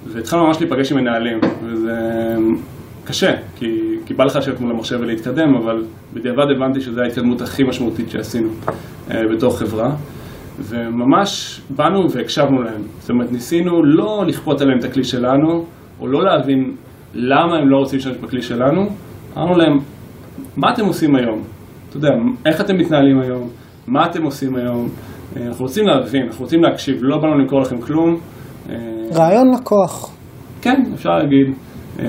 Speaker 3: והתחלנו ממש להיפגש עם מנהלים, וזה קשה, כי, כי בא לך לשבת מול המחשב ולהתקדם, אבל בדיעבד הבנתי שזו ההתקדמות הכי משמעותית שעשינו אה, בתור חברה. וממש באנו והקשבנו להם. זאת אומרת, ניסינו לא לכפות עליהם את הכלי שלנו, או לא להבין למה הם לא רוצים להשתמש בכלי שלנו, אמרנו להם, מה אתם עושים היום? אתה יודע, איך אתם מתנהלים היום? מה אתם עושים היום? אה, אנחנו רוצים להבין, אנחנו רוצים להקשיב, לא באנו למכור לכם כלום. אה,
Speaker 1: רעיון לקוח.
Speaker 3: כן, אפשר להגיד. אה,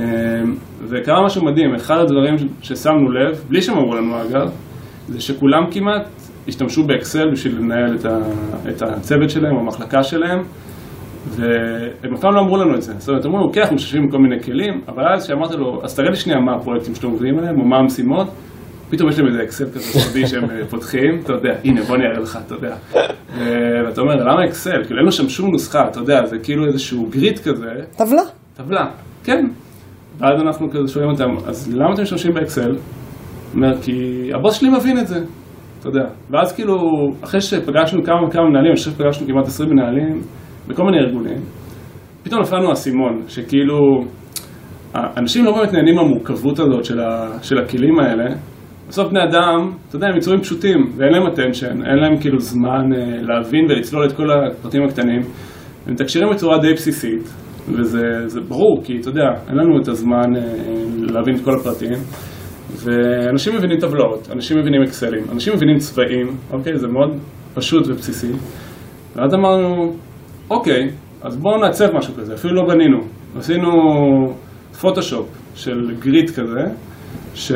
Speaker 3: וקרה משהו מדהים, אחד הדברים ששמנו לב, בלי שהם אמרו לנו אגב, זה שכולם כמעט השתמשו באקסל בשביל לנהל את, ה, את הצוות שלהם, המחלקה שלהם, והם אף פעם לא אמרו לנו את זה. זאת אומרת, אמרו לנו, כן, אנחנו משתמשים בכל מיני כלים, אבל אז כשאמרתי לו, אז תראה לי שנייה מה הפרויקטים שאתם עובדים עליהם, או מה המשימות, פתאום יש להם איזה אקסל כזה סודי [laughs] שהם אה, פותחים, אתה יודע, הנה בוא אני אראה לך, אתה יודע. ואתה אומר, למה אקסל? כאילו אין לו שם שום נוסחה, אתה יודע, זה כאילו איזשהו גריד כזה,
Speaker 1: טבלה.
Speaker 3: טבלה, כן. ואז אנחנו כזה שואלים אותם, אז למה אתם משתמשים באקסל? אומר, כי הבוס שלי מבין את זה, אתה יודע. ואז כאילו, אחרי שפגשנו כמה וכמה מנהלים, אני חושב שפגשנו כמעט 20 מנהלים בכל מיני ארגונים, פתאום נפל לנו האסימון, שכאילו, אנשים לא באמת נהנים מהמורכבות הזאת של, ה, של הכלים האלה. בסוף בני אדם, אתה יודע, הם יצורים פשוטים, ואין להם attention, אין להם כאילו זמן אה, להבין ולצלול את כל הפרטים הקטנים. הם מתקשרים בצורה די בסיסית, וזה ברור, כי אתה יודע, אין לנו את הזמן אה, להבין את כל הפרטים. ואנשים מבינים טבלאות, אנשים מבינים אקסלים, אנשים מבינים צבעים, אוקיי? זה מאוד פשוט ובסיסי. ואז אמרנו, אוקיי, אז בואו נעצב משהו כזה, אפילו לא בנינו. עשינו פוטושופ של גריד כזה, ש...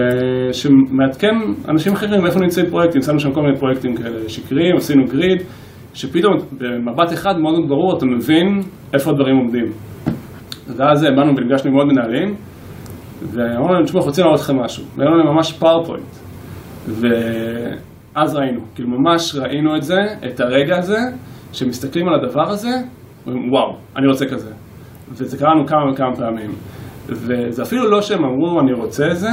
Speaker 3: שמעדכן אנשים אחרים איפה נמצאים פרויקטים, שמנו שם כל מיני פרויקטים כאלה שקריים, עשינו גריד, שפתאום במבט אחד מאוד מאוד ברור אתה מבין איפה הדברים עומדים. ואז באנו ונפגשנו עם עוד מנהלים, ואמרנו להם, תשמעו, רוצים להראות לכם משהו. והיו להם ממש PowerPoint. ואז ראינו, כאילו ממש ראינו את זה, את הרגע הזה, שמסתכלים על הדבר הזה, ואומרים, וואו, אני רוצה כזה. וזה קרה לנו כמה וכמה פעמים. וזה אפילו לא שהם אמרו, אני רוצה את זה,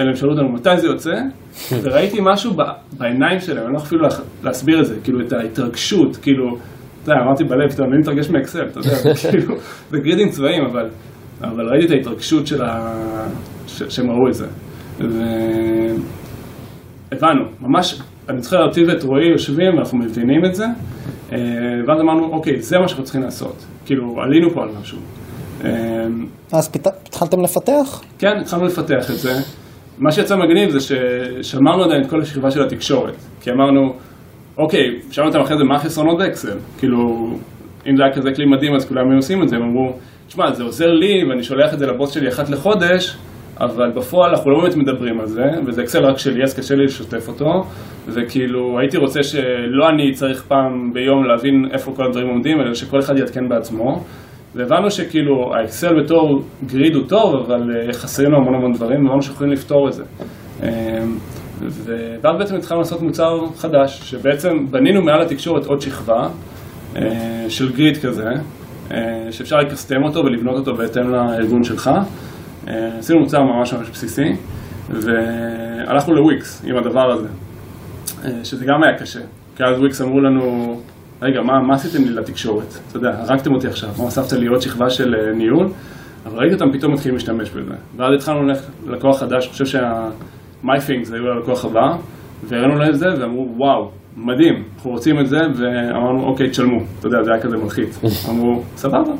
Speaker 3: אלא הם שאלו אותנו מתי זה יוצא, [laughs] וראיתי משהו בעיניים שלהם, אני לא יכול אפילו להסביר את זה, כאילו את ההתרגשות, כאילו, אתה יודע, אמרתי בלב, אתה אני מתרגש מאקסל, אתה יודע, [laughs] כאילו, זה גרידים צבאיים, אבל, אבל ראיתי את ההתרגשות של ה... שהם ראו את זה. והבנו, ממש, אני צריך אותי ואת רועי יושבים ואנחנו מבינים את זה, ואז אמרנו, אוקיי, זה מה שאנחנו צריכים לעשות. כאילו, עלינו פה על משהו.
Speaker 1: אה, אז התחלתם לפתח?
Speaker 3: כן, התחלנו לפתח את זה. מה שיצא מגניב זה ששמרנו עדיין את כל השכבה של התקשורת. כי אמרנו, אוקיי, שאלנו אותם אחרי זה מה החסרונות באקסל. כאילו, אם זה היה כזה כלי מדהים אז כולם היו עושים את זה, הם אמרו, תשמע, זה עוזר לי ואני שולח את זה לבוס שלי אחת לחודש, אבל בפועל אנחנו לא באמת מדברים על זה, וזה אקסל רק שלי, אז קשה לי לשתף אותו, וכאילו הייתי רוצה שלא אני צריך פעם ביום להבין איפה כל הדברים עומדים, אלא שכל אחד יעדכן בעצמו. והבנו שכאילו האקסל בתור גריד הוא טוב, אבל אה, חסרים לו המון המון דברים, והבנו שיכולים לפתור את זה. אמ, ואז בעצם התחלנו לעשות מוצר חדש, שבעצם בנינו מעל התקשורת עוד שכבה אה, של גריד כזה, אה, שאפשר לקסטם אותו ולבנות אותו בהתאם לארגון שלך. עשינו מוצר ממש ממש בסיסי, והלכנו לוויקס עם הדבר הזה, שזה גם היה קשה, כי אז וויקס אמרו לנו, רגע, מה, מה עשיתם לי לתקשורת? אתה יודע, הרגתם אותי עכשיו, מה הוספת לי עוד שכבה של uh, ניהול? אבל ראיתי אותם פתאום מתחילים להשתמש בזה. ואז התחלנו ללכת ללקוח חדש, אני חושב שה-MyThings היו ללקוח הבא, והראינו להם את זה, ואמרו, וואו, מדהים, אנחנו רוצים את זה, ואמרנו, אוקיי, תשלמו. אתה יודע, זה היה כזה מלחיץ. [laughs] אמרו, סבבה,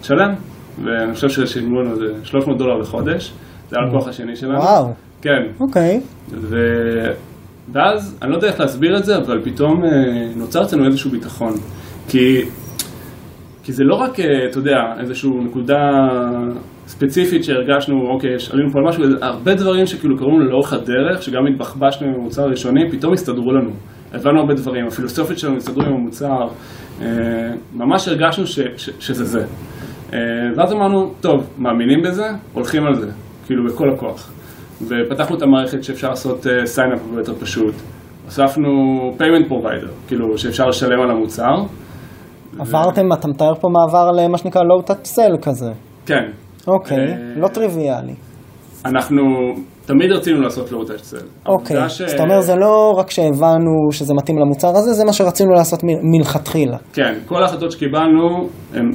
Speaker 3: תשלם. ואני חושב ששילמו לנו איזה 300 דולר לחודש, זה היה הלקוח השני שלנו.
Speaker 1: וואו.
Speaker 3: כן.
Speaker 1: אוקיי.
Speaker 3: ו... ואז, אני לא יודע איך להסביר את זה, אבל פתאום אה, נוצר אצלנו איזשהו ביטחון. כי, כי זה לא רק, אה, אתה יודע, איזושהי נקודה ספציפית שהרגשנו, אוקיי, עלינו פה על משהו, הרבה דברים שכאילו קרו לנו לאורך הדרך, שגם התבחבשנו עם המוצר הראשוני, פתאום הסתדרו לנו. הבנו הרבה דברים, הפילוסופית שלנו הסתדרו עם המוצר, אה, ממש הרגשנו ש, ש, שזה זה. ואז אמרנו, טוב, מאמינים בזה, הולכים על זה, כאילו בכל הכוח. ופתחנו את המערכת שאפשר לעשות sign up uh, הרבה יותר פשוט. הוספנו payment provider, כאילו שאפשר לשלם על המוצר.
Speaker 1: עברתם. אתה מתאר פה מעבר למה שנקרא low touch sell כזה.
Speaker 3: כן.
Speaker 1: אוקיי, uh, לא טריוויאלי.
Speaker 3: אנחנו תמיד רצינו לעשות low touch sell.
Speaker 1: אוקיי, ש... זאת אומרת זה לא רק שהבנו שזה מתאים למוצר הזה, זה מה שרצינו לעשות מלכתחילה.
Speaker 3: כן, כל ההחלטות שקיבלנו הם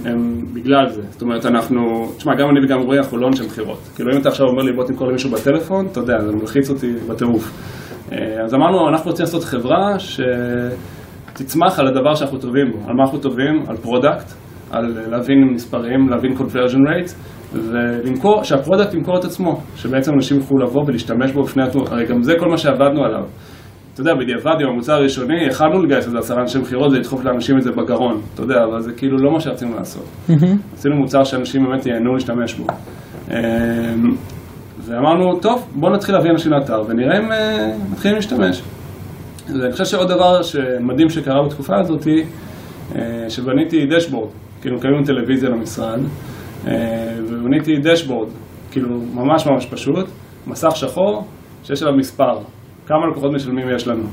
Speaker 3: בגלל זה. זאת אומרת, אנחנו, תשמע, גם אני וגם רועי אנחנו לא אנשי מכירות. כאילו אם אתה עכשיו אומר לי בוא תמכור למישהו בטלפון, אתה יודע, זה מלחיץ אותי בטירוף. אה, אז אמרנו, אנחנו רוצים לעשות חברה שתצמח על הדבר שאנחנו טובים בו. על מה אנחנו טובים? על product, על להבין מספרים, להבין conversion rate. ולמכור, שה product ימכור את עצמו, שבעצם אנשים יוכלו לבוא ולהשתמש בו בפני עצמו, הרי גם זה כל מה שעבדנו עליו. אתה יודע, בדיעבד עם המוצר הראשוני, יכלנו לגייס איזה עשרה אנשי מכירות ולדחוף לאנשים את זה בגרון, אתה יודע, אבל זה כאילו לא מה שרצינו לעשות. עשינו מוצר שאנשים באמת ייהנו להשתמש בו. אמ, ואמרנו, טוב, בואו נתחיל להביא אנשים לאתר ונראה אם מתחילים להשתמש. ואני חושב שעוד דבר שמדהים שקרה בתקופה הזאת, אה, שבניתי דשבורד, כאילו קיימים טלוויזיה למשרד, אה, ובניתי דשבורד, כאילו ממש ממש פשוט, מסך שחור, שיש עליו מספר, כמה לקוחות משלמים יש לנו.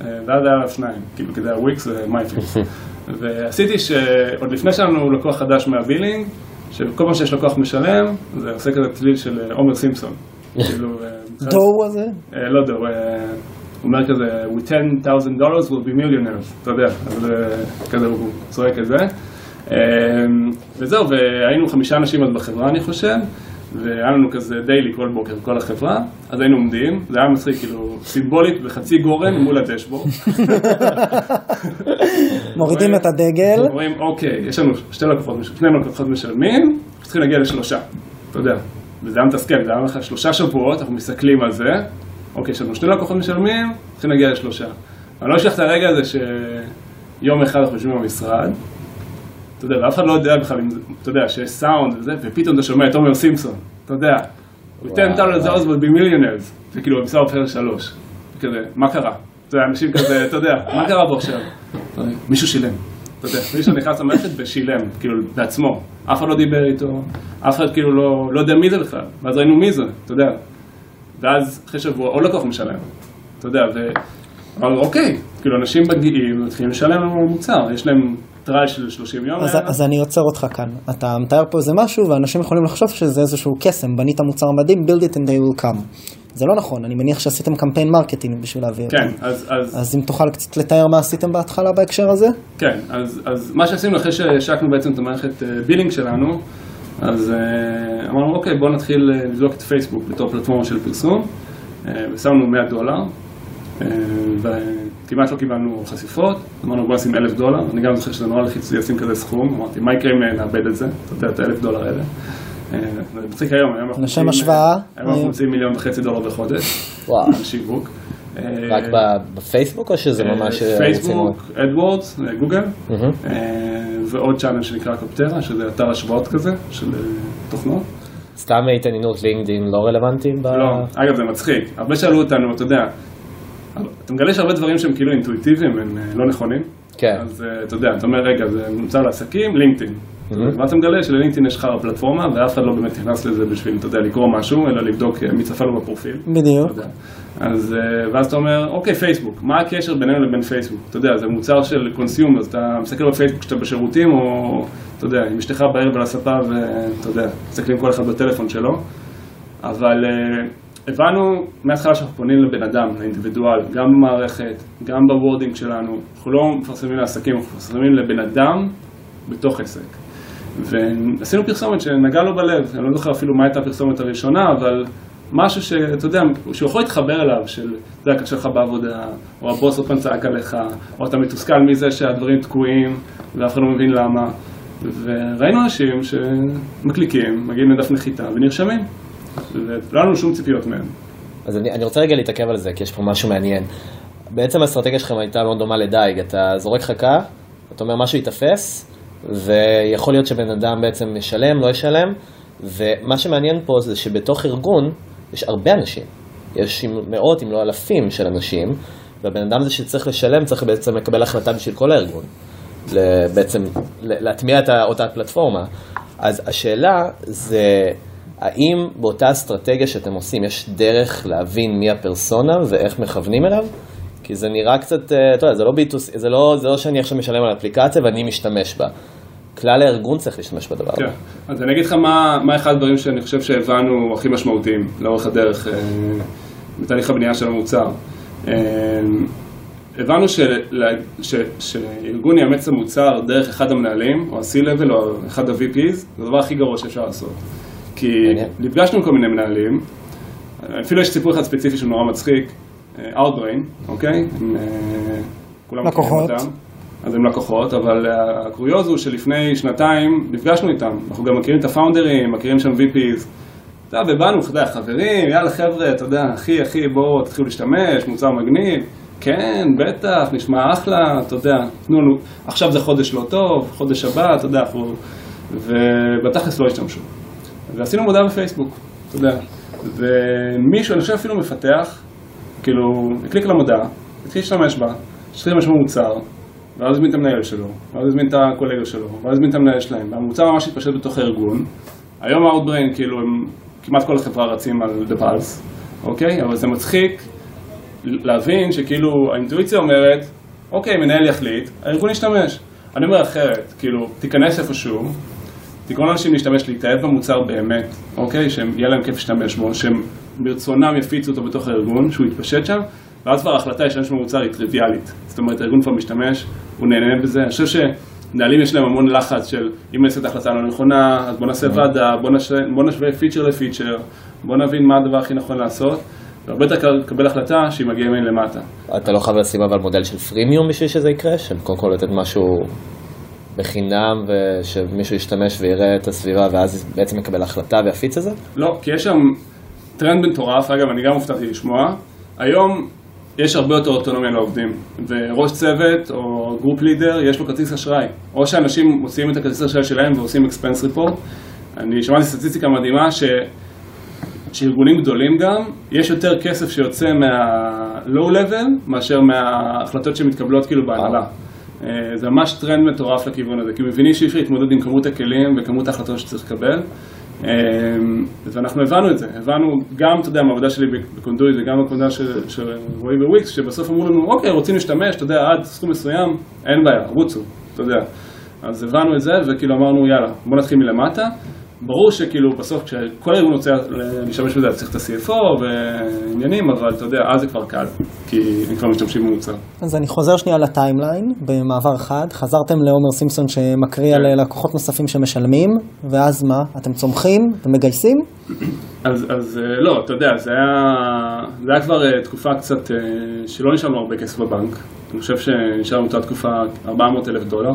Speaker 3: אה, ואז היה עליו שניים, כאילו כדי הוויקס ומייפליקס. [laughs] ועשיתי שעוד לפני שהיה לנו לקוח חדש מה billing, שכל פעם שיש לקוח משלם, זה עושה כזה צליל של אה, הומר סימפסון. [laughs] כאילו, אה,
Speaker 1: D'oh הזה?
Speaker 3: אה, לא D'oh, אה, הוא אומר כזה, with 10,000 dollars will be millionaires, אתה יודע, אז אה, כזה הוא צועק את זה. אה, וזהו, והיינו חמישה אנשים עוד בחברה אני חושב, והיה לנו כזה דיילי כל בוקר, כל החברה, אז היינו עומדים, זה היה מצחיק, כאילו, סימבולית בחצי גורן מול הדשבורד. [laughs]
Speaker 1: מורידים את הדגל.
Speaker 3: אומרים, אוקיי, יש לנו שתי לקוחות, שני לקוחות משלמים, צריכים להגיע לשלושה, אתה יודע. וזה היה מתסכל, זה היה לך שלושה שבועות, אנחנו מסתכלים על זה, אוקיי, יש לנו שני לקוחות משלמים, צריכים להגיע לשלושה. אני לא אשכח את הרגע הזה שיום אחד אנחנו יושבים במשרד, אתה יודע, ואף אחד לא יודע בכלל, אם זה- אתה יודע, שיש סאונד וזה, ופתאום אתה שומע את עומר סימפסון, אתה יודע, we 10,000 dollars will be millionaires, וכאילו, המספר הופך לשלוש, וכזה, מה קרה? אתה יודע, אנשים כזה, אתה יודע, מה קרה פה עכשיו? מישהו שילם, אתה יודע, מישהו נכנס למערכת ושילם, כאילו, בעצמו, אף אחד לא דיבר איתו, אף אחד כאילו לא, לא יודע מי זה בכלל, ואז ראינו מי זה, אתה יודע, ואז אחרי שבוע עוד לקוח משלם, אתה יודע, ואמרנו, אוקיי, כאילו, אנשים מגיעים, מתחילים לשלם לנו מוצר, יש להם trial של 30 יום,
Speaker 1: אז. אז אני עוצר אותך כאן. אתה מתאר פה איזה משהו ואנשים יכולים לחשוב שזה איזשהו קסם, בנית מוצר מדהים, build it and they will come. זה לא נכון, אני מניח שעשיתם קמפיין marketing בשביל להביא אותו.
Speaker 3: כן, אז, אז,
Speaker 1: אז אם תוכל קצת לתאר מה עשיתם בהתחלה בהקשר הזה?
Speaker 3: כן, אז, אז מה שעשינו אחרי שהשקנו בעצם את המערכת אה, billing שלנו, אז אה, אמרנו, אוקיי, בואו נתחיל אה, לבדוק את פייסבוק בתור פלטפורמה של פרסום, אה, ושמנו 100 דולר, אה, וכמעט לא קיבלנו חשיפות, אמרנו בואו נשים 1,000 דולר, אני גם זוכר שזה נורא הלחיץ לי לשים כזה סכום, אמרתי, מה יקרה אם אה, נאבד את זה, אתה יודע, את ה-1,000 דולר האלה. אה, זה מצחיק היום, היום אנחנו
Speaker 1: לשם השוואה,
Speaker 3: אה, היום אנחנו
Speaker 1: אה,
Speaker 3: מוציאים מיליון וחצי דולר בחודש,
Speaker 2: וואו.
Speaker 3: שיווק. אה,
Speaker 2: רק בפייסבוק או שזה ממש... אה,
Speaker 3: Facebook, AdWords,
Speaker 2: Google.
Speaker 3: אה, ועוד channel שנקרא Capterra, שזה אתר השוואות כזה, של אה, תוכנות.
Speaker 2: סתם התעניינות לינקדאין לא רלוונטי? ב-
Speaker 3: לא, אגב זה מצחיק, הרבה שאלו אותנו, אתה יודע, אתה מגלה שהרבה דברים שהם כאילו אינטואיטיביים, הם אה, לא נכונים.
Speaker 2: כן.
Speaker 3: אז אה, אתה יודע, אתה אומר, רגע, זה מוצר לעסקים, לינקדאין.
Speaker 2: Mhm.
Speaker 3: ואז אתה מגלה שללינקדאין יש לך פלטפורמה, ואף אחד לא באמת נכנס לזה בשביל, אתה יודע, לקרוא משהו, אלא לבדוק אה, מי צפה לו בפרופיל.
Speaker 1: בדיוק.
Speaker 3: אז ואז אתה אומר, אוקיי, פייסבוק, מה הקשר בינינו לבין פייסבוק? אתה יודע, זה מוצר של קונסיום, אז אתה מסתכל בפייסבוק כשאתה בשירותים, או, אתה יודע, עם אשתך בערב על הספה, ואתה יודע, מסתכלים כל אחד בטלפון שלו. אבל הבנו מההתחלה שאנחנו פונים לבן אדם, לאינדיבידואל, גם במערכת, גם ב wording שלנו. אנחנו לא מפרסמים לעסקים, אנחנו מפרסמים לבן אדם בתוך עסק. ועשינו פרסומת שנגעה לו בלב, אני לא זוכר אפילו מה הייתה הפרסומת הראשונה, אבל משהו שאתה יודע, שהוא יכול להתחבר אליו, של, אתה יודע, קשה לך בעבודה, או הבוס עוד פעם צעק עליך, או אתה מתוסכל מזה שהדברים תקועים, ואף אחד לא מבין למה. וראינו אנשים שמקליקים, מגיעים לדף נחיתה ונרשמים. ולא היה לנו שום ציפיות מהם.
Speaker 2: אז אני, אני רוצה רגע להתעכב על זה, כי יש פה משהו מעניין. בעצם האסטרטגיה שלכם הייתה מאוד דומה לדייג, אתה זורק חכה, אתה אומר משהו ייתפס, ויכול להיות שבן אדם בעצם ישלם, לא ישלם, ומה שמעניין פה זה שבתוך ארגון יש הרבה אנשים, יש מאות אם לא אלפים של אנשים, והבן אדם הזה שצריך לשלם צריך בעצם לקבל החלטה בשביל כל הארגון. בעצם להטמיע את אותה פלטפורמה. אז השאלה זה, האם באותה אסטרטגיה שאתם עושים יש דרך להבין מי הפרסונה ואיך מכוונים אליו? כי זה נראה קצת, אה, אתה יודע, זה לא ביטוס, זה לא, זה לא שאני עכשיו משלם על אפליקציה ואני משתמש בה. כלל הארגון צריך להשתמש בדבר הזה.
Speaker 3: כן. אז אני אגיד לך מה, מה אחד הדברים שאני חושב שהבנו הכי משמעותיים לאורך הדרך אה, בתהליך הבנייה של המוצר. אה, הבנו של, ש, שארגון יאמץ את המוצר דרך אחד המנהלים, או ה-C-Level, או אחד ה-VPs, זה הדבר הכי גרוע שאפשר לעשות. כי. נפגשנו עם כל מיני מנהלים, אפילו יש סיפור אחד ספציפי שהוא נורא מצחיק, אה, Outbrain, אוקיי? הם, אה, כולם מכירים
Speaker 1: לקוחות.
Speaker 3: אותם. אז הם לקוחות, אבל אה, הקוריוז הוא שלפני שנתיים נפגשנו איתם. אנחנו גם מכירים את הפאונדרים, מכירים שם VPs. אתה יודע, ובאנו, אתה יודע, חברים, יאללה חבר'ה, אתה יודע, אחי, אחי, בואו תתחילו להשתמש, מוצר מגניב. כן, בטח, נשמע אחלה, אתה יודע, תנו לנו, עכשיו זה חודש לא טוב, חודש הבא, אתה יודע, אנחנו... ובתכלס לא השתמשו. ועשינו מודעה בפייסבוק, אתה יודע. ומישהו, אני חושב אפילו מפתח, כאילו, הקליק למודעה, יתחיל להשתמש בה, יתחיל להשתמש במוצר, ואז יזמין את המנהל שלו, ואז יזמין את הקולגה שלו, ואז יזמין את המנהל שלהם, והמוצר ממש יתפשט בתוך הארגון. היום Outbrain, כאילו, הם, כמעט כל החברה רצים על The Pulse, אוקיי? אבל זה מצחיק להבין שכאילו האינטואיציה אומרת, אוקיי, מנהל יחליט, הארגון ישתמש. אני אומר אחרת, כאילו, תיכנס איפשהו, תגרום לאנשים להשתמש, להתאהב במוצר באמת, אוקיי? שיהיה להם כיף להשתמש בו, שהם ברצונם יפיצו אותו בתוך הארגון, שהוא יתפשט שם, ואז כבר ההחלטה להשתמש במוצר היא טריוויאלית. זאת אומרת, הארגון כבר משתמש, הוא נהנה בזה. אני חושב שמנהלים יש להם המון לחץ של אם נעשה את ההחלטה הלא נכונה, אז בוא נעשה ועדה, בוא, נשווה, בוא נשווה feature ל feature, בוא נבין מה הדבר הכי נכון לעשות. והרבה יותר קל לקבל החלטה שהיא מגיעה מלמטה.
Speaker 2: אתה לא חייב לשים אבל מודל של freemium בשביל שזה יקרה? של קודם כל לתת משהו בחינם ושמישהו ישתמש ויראה את הסביבה ואז בעצם יקבל החלטה ויפיץ את זה?
Speaker 3: לא, כי יש שם טרנד מטורף, אגב, אני גם הופתעתי לשמוע. היום יש הרבה יותר אוטונומיה לעובדים, וראש צוות או group leader יש לו כרטיס אשראי. או שאנשים מוציאים את הכרטיס אשראי שלהם ועושים expense report. אני שמעתי סטטיסטיקה מדהימה ש... שארגונים גדולים גם, יש יותר כסף שיוצא מה-low level מאשר מההחלטות שמתקבלות כאילו בהנהלה. אה, זה ממש טרנד מטורף לכיוון הזה, כי מבינים שאי אפשר להתמודד עם כמות הכלים וכמות ההחלטות שצריך לקבל. אה, ואנחנו הבנו את זה, הבנו גם, אתה יודע, מהעבודה שלי בקונדואיט וגם בעבודה של רועי בוויקס, שבסוף אמרו לנו, אוקיי, רוצים להשתמש, אתה יודע, עד סכום מסוים, אין בעיה, רוצו, אתה יודע. אז הבנו את זה, וכאילו אמרנו, יאללה, בוא נתחיל מלמטה. ברור שכאילו בסוף כשכל ארגון רוצה להשתמש בזה, אז צריך את ה-CFO ועניינים, אבל אתה יודע, אז זה כבר קל, כי הם כבר משתמשים במוצר.
Speaker 1: אז אני חוזר שנייה ל timeline, במעבר חד, חזרתם להומר סימפסון שמקריא על
Speaker 3: כן.
Speaker 1: לקוחות נוספים שמשלמים, ואז מה? אתם צומחים? אתם מגייסים?
Speaker 3: אז, אז אה, לא, אתה יודע, זה היה, זה היה כבר אה, תקופה קצת אה, שלא נשאר לנו הרבה כסף בבנק. אני חושב שנשאר לנו אותה תקופה 400 אלף דולר,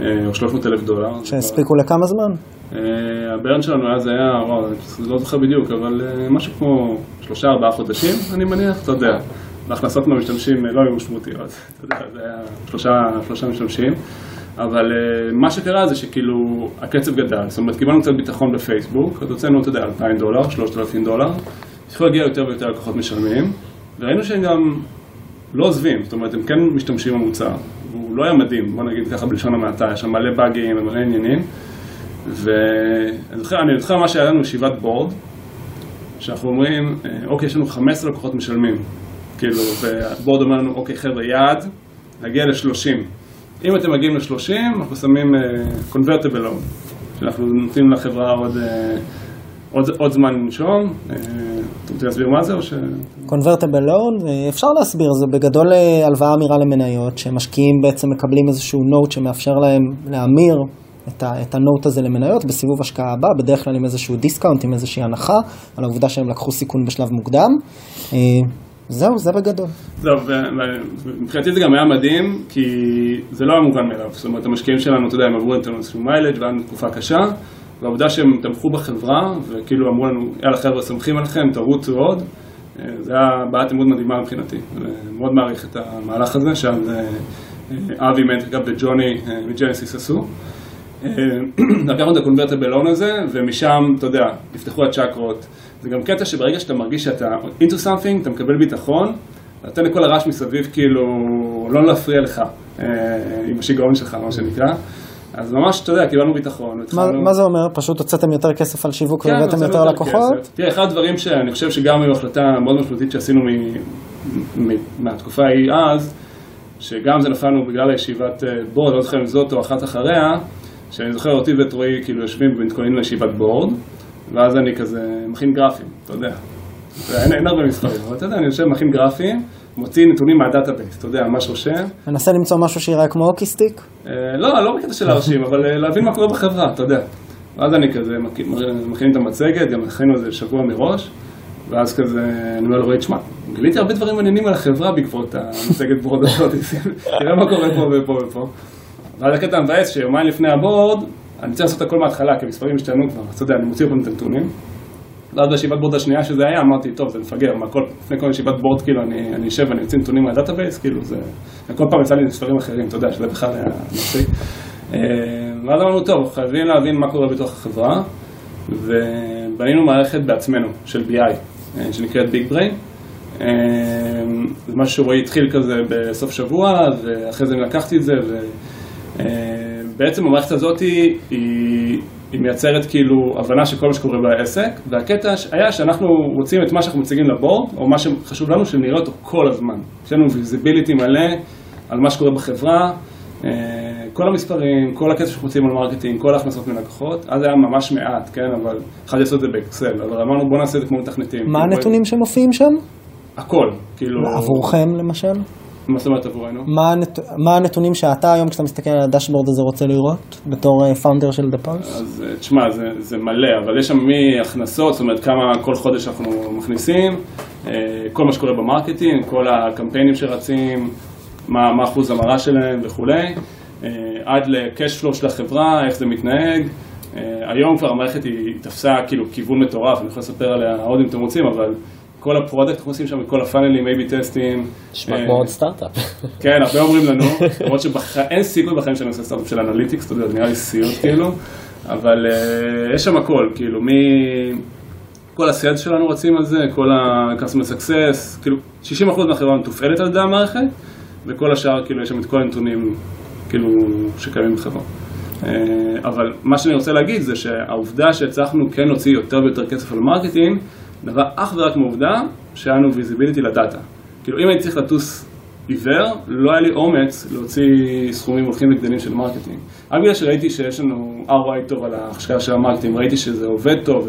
Speaker 3: או 300 אלף דולר.
Speaker 1: שהספיקו לכמה זמן?
Speaker 3: הברן שלנו אז היה, אני לא זוכר בדיוק, אבל משהו כמו שלושה ארבעה חודשים, אני מניח, אתה יודע. והכנסות מהמשתמשים לא היו משמעותיות, אתה יודע, זה היה שלושה, שלושה משתמשים. אבל מה שקרה זה שכאילו הקצב גדל, זאת אומרת קיבלנו קצת ביטחון בפייסבוק, אז הוצאנו, אתה יודע, 2,000 דולר, 3,000 דולר, התחילו להגיע יותר ויותר לקוחות משלמים, וראינו שהם גם לא עוזבים, זאת אומרת הם כן משתמשים במוצר, הוא לא היה מדהים, בוא נגיד ככה בלשון המעטה, יש שם מלא באגים ומלא עניינים, ואני זוכר, אני זוכר מה שהיה לנו ישיבת בורד, שאנחנו אומרים, אוקיי, יש לנו 15 לקוחות משלמים, כאילו, והבורד אומר לנו, אוקיי חבר'ה, יעד, להגיע ל-30. אם אתם מגיעים ל-30, אנחנו שמים uh, convertible loan, שאנחנו נותנים לחברה עוד, uh, עוד, עוד זמן לנשום. Uh, אתה רוצה להסביר מה זה או ש...
Speaker 1: convertible loan, אפשר להסביר, זה בגדול הלוואה המירה למניות, שמשקיעים בעצם מקבלים איזשהו note שמאפשר להם להמיר את, ה, את ה note הזה למניות בסיבוב השקעה הבא, בדרך כלל עם איזשהו discount, עם איזושהי הנחה, על העובדה שהם לקחו סיכון בשלב מוקדם. זהו, זה בגדול.
Speaker 3: זהו, ומבחינתי זה גם היה מדהים, כי זה לא היה מובן מאליו. זאת אומרת, המשקיעים שלנו, אתה יודע, הם עברו איזשהו מיילג' והיה תקופה קשה, והעובדה שהם תמכו בחברה, וכאילו אמרו לנו, יאללה חבר'ה, סומכים עליכם, תרוצו עוד, זה היה בעיית עמוד מדהימה מבחינתי. מאוד מעריך את המהלך הזה, שם אבי מנטריקה וג'וני מג'נסיס עשו. [clears throat] לקחנו את הקונברטבל לון הזה, ומשם, אתה יודע, נפתחו הצ'קרות. זה גם קטע שברגע שאתה מרגיש שאתה into something, אתה מקבל ביטחון, אתה נותן לכל הרעש מסביב כאילו לא להפריע לך עם השיגעון שלך, מה שנקרא. אז ממש, אתה יודע, קיבלנו ביטחון.
Speaker 1: מה, מה זה אומר? פשוט הוצאתם יותר כסף על שיווק כן, והבאתם יותר, לקוחות?
Speaker 3: כסף. תראה, אחד הדברים שאני חושב שגם היו החלטה מאוד משמעותית שעשינו מ, מ, מהתקופה ההיא אז, שגם זה נפלנו בגלל הישיבת בורד, לא זוכר אם זאת או אחת אחריה, שאני זוכר אותי ואת רועי כאילו יושבים ומתכוננים לישיבת board, ואז אני כזה מכין גרפים, אתה יודע. אין, אין הרבה מספרים, אבל אתה יודע, אני יושב, מכין גרפים, מוציא נתונים מה database, אתה יודע, ממש רושם.
Speaker 1: מנסה למצוא משהו שיראה כמו hockey stick?
Speaker 3: אה, לא, לא בקטע של להרשים, אבל אה, להבין מה קורה בחברה, אתה יודע. ואז אני כזה מכין את המצגת, גם הכנו איזה שבוע מראש, ואז כזה, אני אומר לו, רועי, תשמע, גיליתי הרבה דברים מעניינים על החברה בעקבות המצגת board הזאת, [laughs] תראה מה קורה פה ופה ופה. ואז הקטע המבאס שיומיים לפני ה board, אני צריך לעשות הכל מההתחלה, כי המספרים השתנו כבר, אתה יודע, אני מוציא אותם את הנתונים. ואז בישיבת board השנייה שזה היה, אמרתי, טוב, זה מפגר, מה, כל, לפני כל ישיבת board, כאילו, אני, אני אשב ואני אוציא נתונים מה database, כאילו, זה... וכל פעם יצא לי מספרים אחרים, אתה יודע, שזה בכלל היה מצחיק. ואז אמרנו, טוב, חייבים להבין מה קורה בתוך החברה, ובנינו מערכת בעצמנו, של BI, שנקראת Big Brain. אה, זה משהו שרועי התחיל כזה בסוף שבוע, ואחרי זה לקחתי את זה, ובעצם המערכת הזאת היא, היא מייצרת כאילו הבנה של כל מה שקורה בעסק, והקטע היה שאנחנו רוצים את מה שאנחנו מציגים ל board, או מה שחשוב לנו, שנראה אותו כל הזמן. יש לנו visibility מלא על מה שקורה בחברה. כל המספרים, כל הכסף שאנחנו מוציאים על marketing, כל ההכנסות מלקוחות, אז היה ממש מעט, כן, אבל יכולתי לעשות את זה באקסל, אבל אמרנו בוא נעשה את זה כמו מתכנתים.
Speaker 1: מה הנתונים שמופיעים שם?
Speaker 3: הכל, כאילו...
Speaker 1: עבורכם למשל?
Speaker 3: מה זאת אומרת עבורנו?
Speaker 1: מה, הנת... מה הנתונים שאתה היום כשאתה מסתכל על ה dashboard הזה רוצה לראות בתור founder של daPulse?
Speaker 3: אז אה, תשמע, זה, זה מלא, אבל יש שם מהכנסות, זאת אומרת כמה כל חודש אנחנו מכניסים, אה, כל מה שקורה ב marketing, כל הקמפיינים שרצים, מה, מה אחוז המרה שלהם וכולי. אה, עד ל-cash flow של החברה, איך זה מתנהג. אה, היום כבר המערכת היא תפסה כאילו כיוון מטורף, אני יכול לספר עליה עוד אם אתם רוצים, אבל כל ה product אנחנו עושים שם, כל הפאנלים, A-B טסטים.
Speaker 2: נשמע כמו עוד סטארט-אפ.
Speaker 3: כן, הרבה אומרים לנו, למרות שאין סיכוי בחיים שאני עושה סטארט-אפ של analytics, אתה יודע, זה נראה לי סיוט כאילו, אבל אה, יש שם הכל, כאילו, מ... כל ה sales שלנו רצים על זה, כל ה-customer success, כאילו 60% מהחברה מתופעלת על ידי המערכת, וכל השאר, כאילו, יש שם את כל הנתונים כאילו, שקיימים בחברה. אה, אבל מה שאני רוצה להגיד זה שהעובדה שהצלחנו כן להוציא יותר ויותר כסף על marketing, נבע אך ורק מעובדה שהיה לנו visibility לדאטה. כאילו אם הייתי צריך לטוס עיוור, לא היה לי אומץ להוציא סכומים הולכים וגדלים של marketing. רק בגלל שראיתי שיש לנו ROI טוב על ההשקעה של ה marketing, ראיתי שזה עובד טוב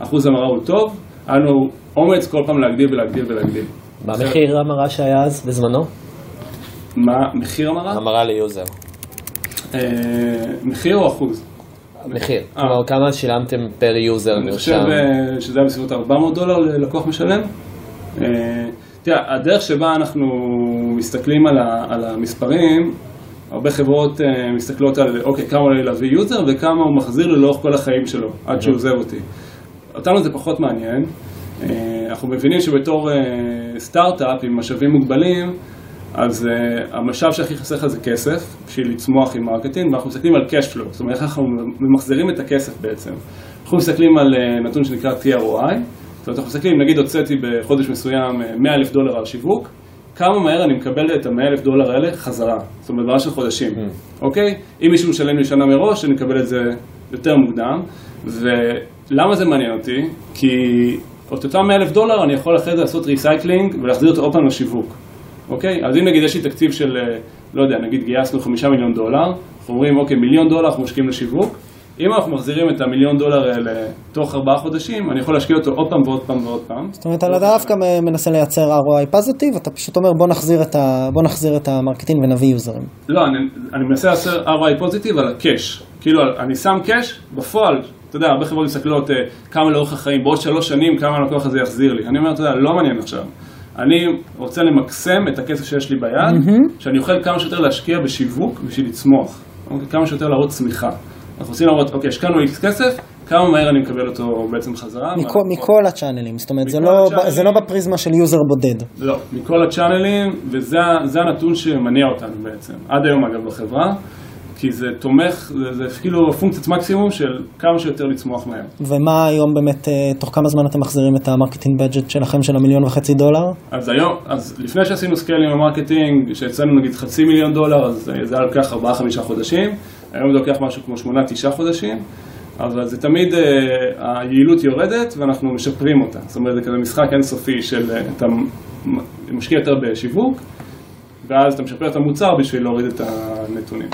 Speaker 3: ואחוז המרה הוא טוב, היה לנו אומץ כל פעם להגדיל ולהגדיל ולהגדיל.
Speaker 2: מה מחיר המרה שהיה אז בזמנו?
Speaker 3: מה מחיר המרה?
Speaker 2: המרה ל user.
Speaker 3: אה, מחיר או אחוז?
Speaker 2: מחיר. אה. כלומר, כמה שילמתם per user
Speaker 3: נרשם? אני חושב אה, שזה היה בסביבות 400 דולר ללקוח משלם. תראה, הדרך שבה אנחנו מסתכלים על המספרים, הרבה חברות מסתכלות על, אוקיי, כמה עולה להביא user וכמה הוא מחזיר לי לאורך כל החיים שלו, עד שהוא עוזב אותי. אותנו זה פחות מעניין. אנחנו מבינים שבתור סטארט-אפ עם משאבים מוגבלים, אז uh, המשאב שהכי חסר לך זה כסף, בשביל לצמוח עם marketing, ואנחנו מסתכלים על cash flow, זאת אומרת איך אנחנו ממחזרים את הכסף בעצם. אנחנו מסתכלים על uh, נתון שנקרא TROI, זאת אומרת אנחנו מסתכלים, נגיד הוצאתי בחודש מסוים 100 אלף דולר על שיווק, כמה מהר אני מקבל את ה-100 אלף דולר האלה חזרה, זאת אומרת דבר של חודשים, mm. אוקיי? אם מישהו משלם לי שנה מראש, אני אקבל את זה יותר מוקדם, ולמה זה מעניין אותי? כי את אותם 100 אלף דולר אני יכול אחרי זה לעשות recycling ולהחזיר אותו עוד פעם לשיווק. אוקיי? אז אם נגיד יש לי תקציב של, אה, לא יודע, נגיד גייסנו חמישה מיליון דולר, אנחנו אומרים, אוקיי, מיליון דולר אנחנו משקיעים לשיווק, אם אנחנו מחזירים את המיליון דולר האלה תוך ארבעה חודשים, אני יכול להשקיע אותו עוד פעם ועוד פעם ועוד פעם.
Speaker 1: זאת אומרת, אתה דווקא מנסה לייצר ROI positive, אתה פשוט אומר בוא נחזיר את, ה... בוא נחזיר את ה marketing ונביא יוזרים.
Speaker 3: לא, אני, אני מנסה לייצר ROI positive על ה cash. כאילו, אני שם cash, בפועל, אתה יודע, הרבה חברות מסתכלות uh, כמה לאורך החיים, בעוד שלוש שנים, כמה הלקוח הזה יחזיר לי. אני אומר, אתה יודע, לא מעניין עכשיו. אני רוצה למקסם את הכסף שיש לי ביד, mm-hmm. שאני אוכל כמה שיותר להשקיע בשיווק בשביל לצמוח, אוקיי? כמה שיותר להראות צמיחה. אנחנו רוצים להראות, אוקיי, השקענו איקס כסף, כמה מהר אני מקבל אותו בעצם חזרה.
Speaker 1: מכל, מכל הצ'אנלים, זאת אומרת, זה לא, זה לא בפריזמה של user בודד.
Speaker 3: לא, מכל ה channelים, וזה הנתון שמניע אותנו בעצם, עד היום אגב בחברה. כי זה תומך, זה, זה כאילו פונקציית מקסימום של כמה שיותר לצמוח מהר.
Speaker 1: ומה היום באמת, אה, תוך כמה זמן אתם מחזירים את ה marketing budget שלכם של המיליון וחצי דולר?
Speaker 3: אז היום, אז לפני שעשינו scale עם ה marketing, שאצלנו נגיד חצי מיליון דולר, אז זה היה לוקח 4-5 חודשים, היום זה לוקח משהו כמו 8-9 חודשים. אבל זה תמיד, uh, היעילות יורדת ואנחנו משפרים אותה. זאת אומרת, זה כזה משחק אינסופי של אתה משקיע יותר בשיווק, ואז אתה משפר את המוצר בשביל להוריד את הנתונים.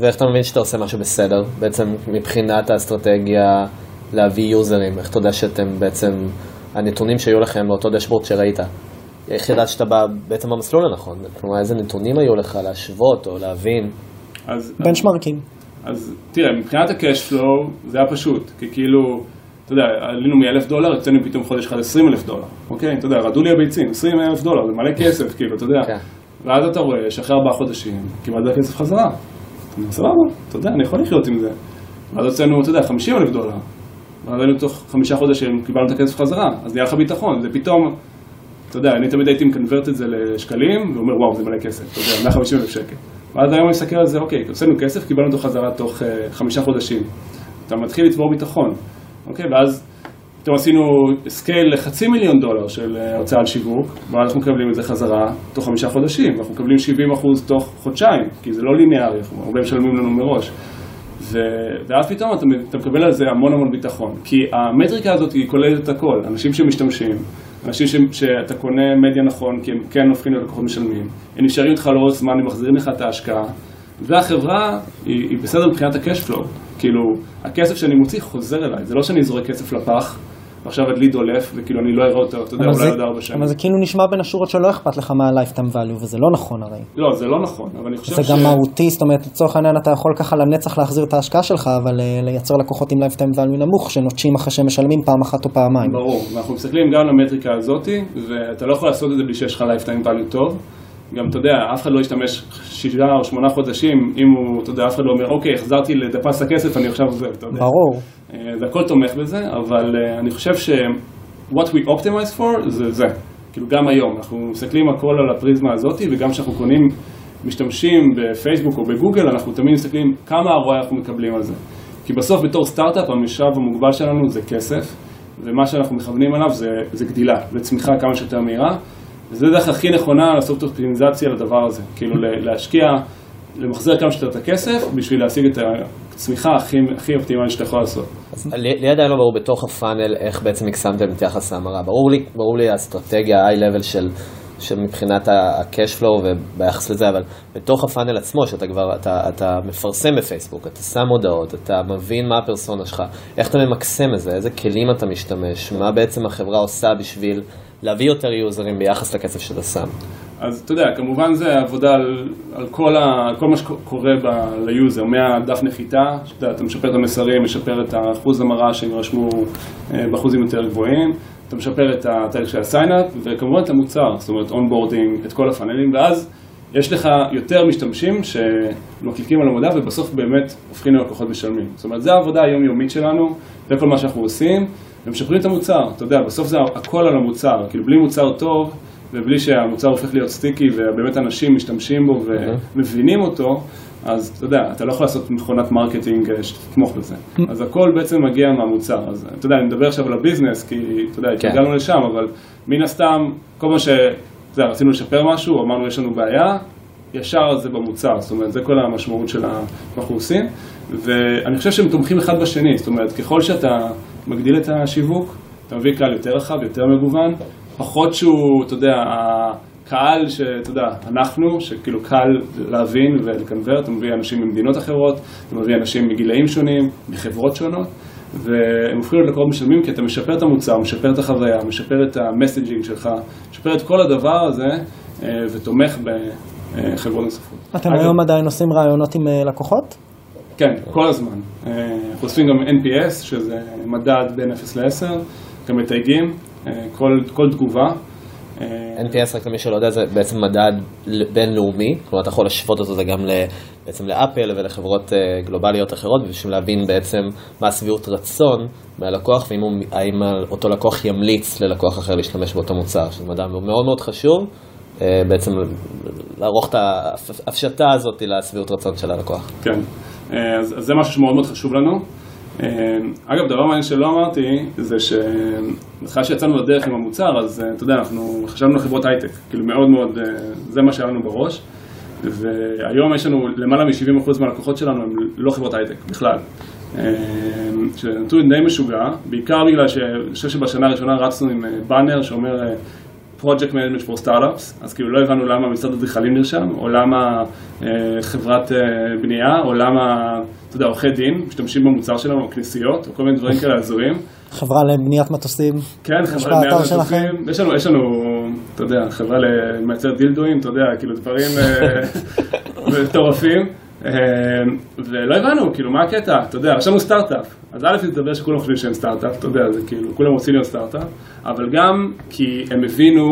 Speaker 2: ואיך אתה מבין שאתה עושה משהו בסדר, בעצם מבחינת האסטרטגיה להביא יוזרים, איך אתה יודע שאתם בעצם, הנתונים שהיו לכם באותו דשבורד שראית, איך ידעת שאתה בא בעצם במסלול הנכון? כלומר, איזה נתונים היו לך להשוות או להבין?
Speaker 1: אז... בנצ'מרקים.
Speaker 3: אז תראה, מבחינת ה-cash flow זה היה פשוט, כי כאילו, אתה יודע, עלינו מ-1,000 דולר, יוצאנו פתאום חודש אחד 20,000 דולר, אוקיי? אתה יודע, רדו לי הביצים, 20,000 דולר, זה מלא כסף, כאילו, אתה יודע. ואז אתה רואה שאחרי ארבעה חודשים קיבלת כסף חזרה. סבבה, אתה יודע, אני יכול לחיות עם זה. ואז הוצאנו, אתה יודע, 50 אלף דולר. ואז היינו תוך חמישה חודשים, קיבלנו את הכסף חזרה, אז נהיה לך ביטחון, זה פתאום, אתה יודע, אני תמיד הייתי מקנברט את זה לשקלים, ואומר, וואו, זה מלא כסף, אתה יודע, 150 אלף שקל. ואז היום אני מסתכל על זה, אוקיי, הוצאנו כסף, קיבלנו אותו חזרה תוך uh, חמישה חודשים. אתה מתחיל לצבור ביטחון, אוקיי, ואז פתאום עשינו scale לחצי מיליון דולר של אה, הוצאה על שיווק, ואנחנו מקבלים את זה חזרה? תוך חמישה חודשים, ואנחנו מקבלים 70 אחוז תוך חודשיים, כי זה לא ליניארי, הרבה משלמים לנו מראש. ו... ואז פתאום אתה, אתה מקבל על זה המון המון ביטחון, כי המטריקה הזאת היא כוללת את הכל, אנשים שמשתמשים, אנשים ש... שאתה קונה מדיה נכון, כי הם כן הופכים להיות לקוחות משלמים, הם נשארים איתך לאורך זמן, הם מחזירים לך את ההשקעה, והחברה היא, היא בסדר מבחינת ה-cash flow, כאילו, הכסף שאני מוציא חוזר אליי, זה לא שאני זורק כסף לפח. ועכשיו הדלי דולף, וכאילו אני לא אראה אותו, אתה יודע, אולי עוד ארבע שנים.
Speaker 1: אבל זה כאילו נשמע בין השורות שלא אכפת לך מה ה-lifetime value, וזה לא נכון הרי.
Speaker 3: לא, זה לא נכון, אבל אני חושב
Speaker 1: ש... זה גם מהותי, זאת אומרת, לצורך העניין אתה יכול ככה לנצח להחזיר את ההשקעה שלך, אבל uh, לייצר לקוחות עם lifetime value נמוך, שנוטשים אחרי שהם משלמים פעם אחת או פעמיים.
Speaker 3: ברור, ואנחנו מסתכלים גם על המטריקה הזאתי, ואתה לא יכול לעשות את זה בלי שיש לך lifetime value טוב. גם, אתה יודע, אף אחד לא ישתמש שישה או שמונה חודשים, אם הוא, אתה יודע, אף אחד לא אומר, אוקיי, החזרתי לדפס הכסף, אני עכשיו עוזב, אתה יודע.
Speaker 1: ברור.
Speaker 3: זה הכל תומך בזה, אבל אני חושב ש... what we optimize for זה זה. כאילו גם היום, אנחנו מסתכלים הכל על הפריזמה הזאת, וגם כשאנחנו קונים משתמשים בפייסבוק או בגוגל, אנחנו תמיד מסתכלים כמה ROI אנחנו מקבלים על זה. כי בסוף בתור סטארט-אפ המשאב המוגבל שלנו זה כסף, ומה שאנחנו מכוונים עליו זה, זה גדילה וצמיחה כמה שיותר מהירה, וזה דרך הכי נכונה לעשות אופטימיזציה לדבר הזה. כאילו להשקיע, למחזר כמה שיותר את הכסף בשביל להשיג את הצמיחה הכי, הכי אופטימלית שאתה יכול לעשות.
Speaker 2: לי עדיין לא ברור בתוך הפאנל איך בעצם הקסמתם את יחס ההמרה. ברור ברור לי האסטרטגיה, ה-high level של, של מבחינת ה-cash flow וביחס לזה, אבל בתוך הפאנל עצמו, שאתה כבר, אתה, אתה מפרסם בפייסבוק, אתה שם הודעות, אתה מבין מה הפרסונה שלך, איך אתה ממקסם את זה, איזה כלים אתה משתמש, מה בעצם החברה עושה בשביל להביא יותר users ביחס לכסף שאתה שם.
Speaker 3: אז אתה יודע, כמובן זה עבודה על, על כל, ה, כל מה שקורה ב, ל user, מהדף נחיתה, שאתה יודע, אתה משפר את המסרים, משפר את האחוז המרה שהם ירשמו אה, באחוזים יותר גבוהים, אתה משפר את התהליך של ה sign up, וכמובן את המוצר, זאת אומרת onboarding, את כל ה funnelים, ואז יש לך יותר משתמשים שמקליקים על המודעה ובסוף באמת הופכים ללקוחות משלמים. זאת אומרת, זו העבודה היומיומית שלנו, זה כל מה שאנחנו עושים, ומשפרים את המוצר, אתה יודע, בסוף זה הכל על המוצר, כאילו בלי מוצר טוב, ובלי שהמוצר הופך להיות sticky ובאמת אנשים משתמשים בו ומבינים אותו, אז אתה יודע, אתה לא יכול לעשות מכונת marketing אה, שתתמוך בזה. אז הכל בעצם מגיע מהמוצר. אז אתה יודע, אני מדבר עכשיו על ה business, כי אתה יודע, כן. הגענו לשם, אבל מן הסתם, כל מה ש... אתה יודע, רצינו לשפר משהו, אמרנו יש לנו בעיה, ישר זה במוצר, זאת אומרת, זה כל המשמעות של מה שאנחנו עושים, ואני חושב שהם תומכים אחד בשני, זאת אומרת, ככל שאתה מגדיל את השיווק, אתה מביא קהל יותר רחב, יותר מגוון, פחות שהוא, אתה יודע, הקהל שאתה יודע, אנחנו, שכאילו קל להבין ולקנבר, אתה מביא אנשים ממדינות אחרות, אתה מביא אנשים מגילאים שונים, מחברות שונות, והם הופכים להיות לקוחות משלמים כי אתה משפר את המוצר, משפר את החוויה, משפר את המסג'ינג שלך, משפר את כל הדבר הזה אה, ותומך בחברות נוספות.
Speaker 1: אתם היום עדיין עושים רעיונות עם אה, לקוחות?
Speaker 3: כן, כל הזמן. אה, אנחנו עושים גם NPS, שזה מדד בין 0 ל-10, גם מתייגים, כל, כל תגובה.
Speaker 2: NPS, רק למי שלא יודע, זה בעצם מדד בינלאומי, כלומר אתה יכול לשוות אותו גם בעצם לאפל ולחברות גלובליות אחרות, בשביל להבין בעצם מה השביעות רצון מהלקוח, והאם אותו לקוח ימליץ ללקוח אחר להשתמש באותו מוצר, שזה מדע מאוד מאוד חשוב, בעצם לערוך את ההפשטה הזאת לשביעות רצון של הלקוח.
Speaker 3: כן, אז, אז זה משהו שמאוד מאוד חשוב לנו. אגב, דבר מעניין שלא אמרתי, זה שבתחילה שיצאנו לדרך עם המוצר, אז אתה יודע, אנחנו חשבנו על חברות הייטק, כאילו מאוד מאוד, זה מה שהיה לנו בראש, והיום יש לנו למעלה מ-70% מהלקוחות שלנו הם לא חברות הייטק בכלל. שזה נתון די משוגע, בעיקר בגלל שאני חושב שבשנה הראשונה רצנו עם באנר שאומר Project Management for Startups, אז כאילו לא הבנו למה משרד אדריכלים נרשם, או למה אה, חברת אה, בנייה, או למה, אתה יודע, עורכי דין משתמשים במוצר שלנו, או כנסיות, או כל מיני דברים כאלה הזויים.
Speaker 1: חברה לבניית מטוסים.
Speaker 3: כן, חברה לבניית מטוסים. יש לנו, יש לנו, אתה יודע, חברה למייצר דילדואים, אתה יודע, כאילו דברים [laughs] מטורפים. ולא הבנו, כאילו, מה הקטע? אתה יודע, יש לנו סטארט-אפ. אז א', תדבר שכולם חושבים שהם סטארט-אפ, אתה יודע, זה כאילו, כולם רוצים להיות סטארט-אפ, אבל גם כי הם הבינו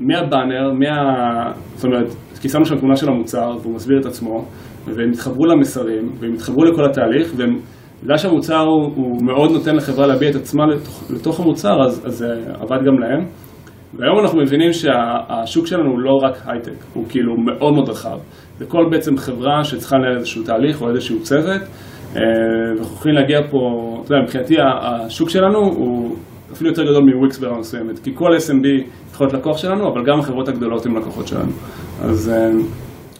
Speaker 3: מהבאנר, מה... זאת אומרת, כי שמנו שם תמונה של המוצר, והוא מסביר את עצמו, והם התחברו למסרים, והם התחברו לכל התהליך, והם... בגלל שהמוצר הוא, הוא מאוד נותן לחברה להביע את עצמה לתוך, לתוך המוצר, אז, זה עבד גם להם. והיום אנחנו מבינים שהשוק שלנו הוא לא רק הייטק, הוא כאילו מאוד מאוד רחב. זה כל בעצם חברה שצריכה לנהל איזשהו תהליך או איזשהו צוות, ואנחנו יכולים להגיע פה, אתה יודע, מבחינתי השוק שלנו הוא אפילו יותר גדול מוויקס ברמה מסוימת, כי כל SMB יכול להיות לקוח שלנו, אבל גם החברות הגדולות הן לקוחות שלנו. אז אה,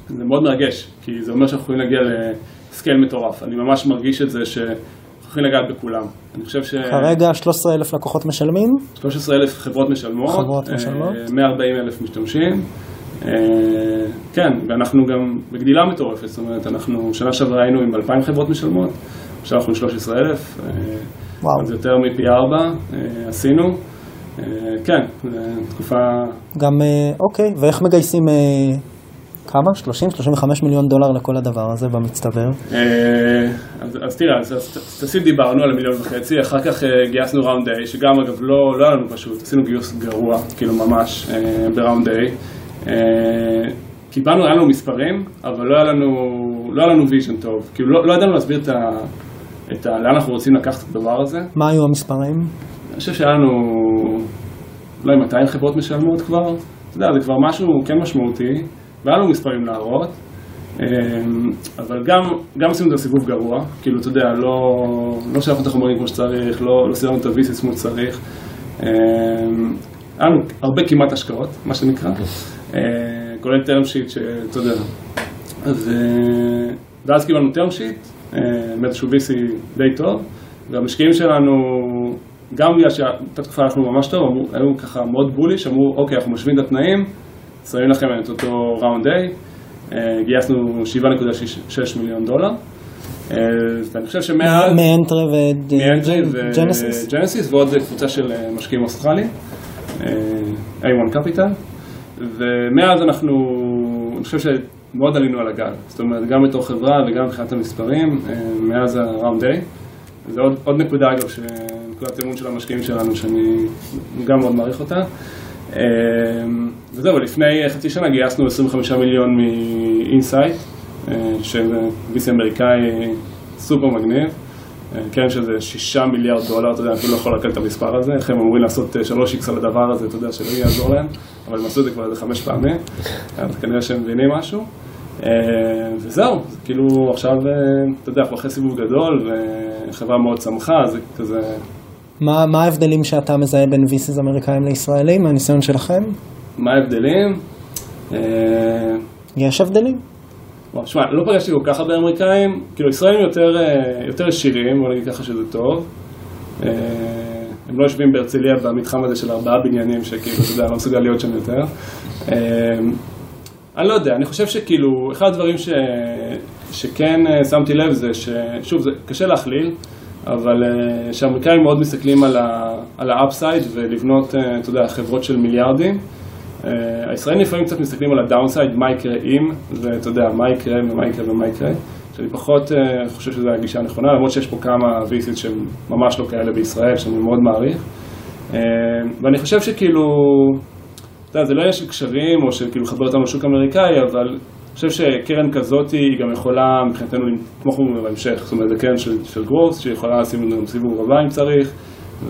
Speaker 3: זה מאוד מרגש, כי זה אומר שאנחנו יכולים להגיע לסקייל מטורף. אני ממש מרגיש את זה שאנחנו יכולים לגעת בכולם. אני חושב ש...
Speaker 1: כרגע 13,000 לקוחות משלמים,
Speaker 3: 13,000 חברות משלמות,
Speaker 1: חברות
Speaker 3: אה,
Speaker 1: משלמות.
Speaker 3: 140,000 משתמשים. אה, כן, ואנחנו גם בגדילה מטורפת, זאת אומרת, אנחנו שנה שעברה היינו עם 2,000 חברות משלמות, עכשיו אנחנו עם 13,000, אה,
Speaker 1: וואו.
Speaker 3: אז יותר מפי ארבע אה, עשינו. כן, זו תקופה,
Speaker 1: גם, אוקיי, ואיך מגייסים כמה? 30-35 מיליון דולר לכל הדבר הזה במצטבר?
Speaker 3: אז, אז תראה, אז, אז דיברנו על המיליון וחצי, אחר כך גייסנו ראונד A, שגם אגב לא, לא היה לנו פשוט, עשינו גיוס גרוע, כאילו ממש, ב round A. אה, קיבלנו, היה לנו מספרים, אבל לא היה לנו, לא היה לנו vision טוב, כאילו לא, לא ידענו להסביר את ה, את ה, לאן אנחנו רוצים לקחת את הדבר הזה.
Speaker 1: מה היו המספרים?
Speaker 3: אני חושב שהיה לנו אולי 200 חברות משלמות כבר, אתה יודע, זה כבר משהו כן משמעותי, והיה לנו מספרים להראות, אמ, אבל גם, גם עשינו את הסיבוב גרוע, כאילו, אתה יודע, לא, לא שלחנו את החומרים כמו שצריך, לא, לא סידרנו את ה VCs כמו שצריך, אמ, היה לנו הרבה כמעט השקעות, מה שנקרא, אה, כולל term sheet שאתה יודע, אז, אה, ואז קיבלנו term sheet, אה, מאיזשהו VC די טוב, והמשקיעים שלנו, גם בגלל שבאותה תקופה הלכנו ממש טוב, אמרו, היו ככה מאוד בוליש, אמרו, אוקיי, אנחנו משווים את התנאים, שמים לכם את אותו ראונד A, אה, גייסנו 7.6 מיליון דולר, אה, ואני חושב שמאז...
Speaker 1: מ
Speaker 3: Entrée
Speaker 1: ו
Speaker 3: Genesis? ו Genesis ועוד קבוצה של אה, משקיעים אוסטרליים, אה, A1 Capital, ומאז אנחנו, אני חושב שמאוד עלינו על הגל, זאת אומרת גם בתור חברה וגם מבחינת המספרים, אה, מאז ה round A. זה עוד, עוד נקודה אגב, נקודת אמון של המשקיעים שלנו, שאני גם מאוד מעריך אותה. אה, וזהו, לפני חצי שנה גייסנו 25 מיליון מ Insight, של VC אמריקאי סופר מגניב. אה, קרן שזה 6 מיליארד דולר, אתה יודע, אני אפילו לא יכול לקל את המספר הזה, איך הם אמורים לעשות 3x על הדבר הזה, אתה יודע, שלא יעזור להם, אבל הם עשו את זה כבר איזה חמש פעמים, אז כנראה שהם מבינים משהו. אה, וזהו, זה כאילו עכשיו, אה, אתה יודע, אנחנו אחרי סיבוב גדול, וחברה מאוד צמחה, זה כזה...
Speaker 1: מה מה ההבדלים שאתה מזהה בין ויסיס אמריקאים לישראלים, מהניסיון שלכם?
Speaker 3: מה ההבדלים? אה,
Speaker 1: יש הבדלים?
Speaker 3: וואו, שמע, לא פגשתי כל כך הרבה אמריקאים, כאילו ישראלים יותר, אה, יותר עשירים, בוא נגיד ככה שזה טוב. אה, הם לא יושבים בהרצליה במתחם הזה של ארבעה בניינים, שכאילו, אתה יודע, לא מסוגל להיות שם יותר. אה, אני לא יודע, אני חושב שכאילו, אחד הדברים ש... שכן שמתי לב זה ששוב, זה קשה להכליל, אבל שהאמריקאים מאוד מסתכלים על ה- על האפסייד ולבנות, אתה יודע, חברות של מיליארדים. אה, הישראלים לפעמים קצת מסתכלים על הדאונסייד, מה יקרה אם, ואתה יודע, מה יקרה ומה יקרה ומה יקרה. שאני פחות אה, חושב שזו הגישה הנכונה, למרות שיש פה כמה VCs שהם ממש לא כאלה בישראל, שאני מאוד מעריך. אה, ואני חושב שכאילו, אתה יודע, זה לא עניין של קשרים, או של כאילו לחבר אותנו לשוק האמריקאי, אבל אני חושב שקרן כזאת היא גם יכולה מבחינתנו לתמוך בנו בהמשך. זאת אומרת, זה קרן של, growth, שיכולה לשים לנו סיבוב רבה אם צריך,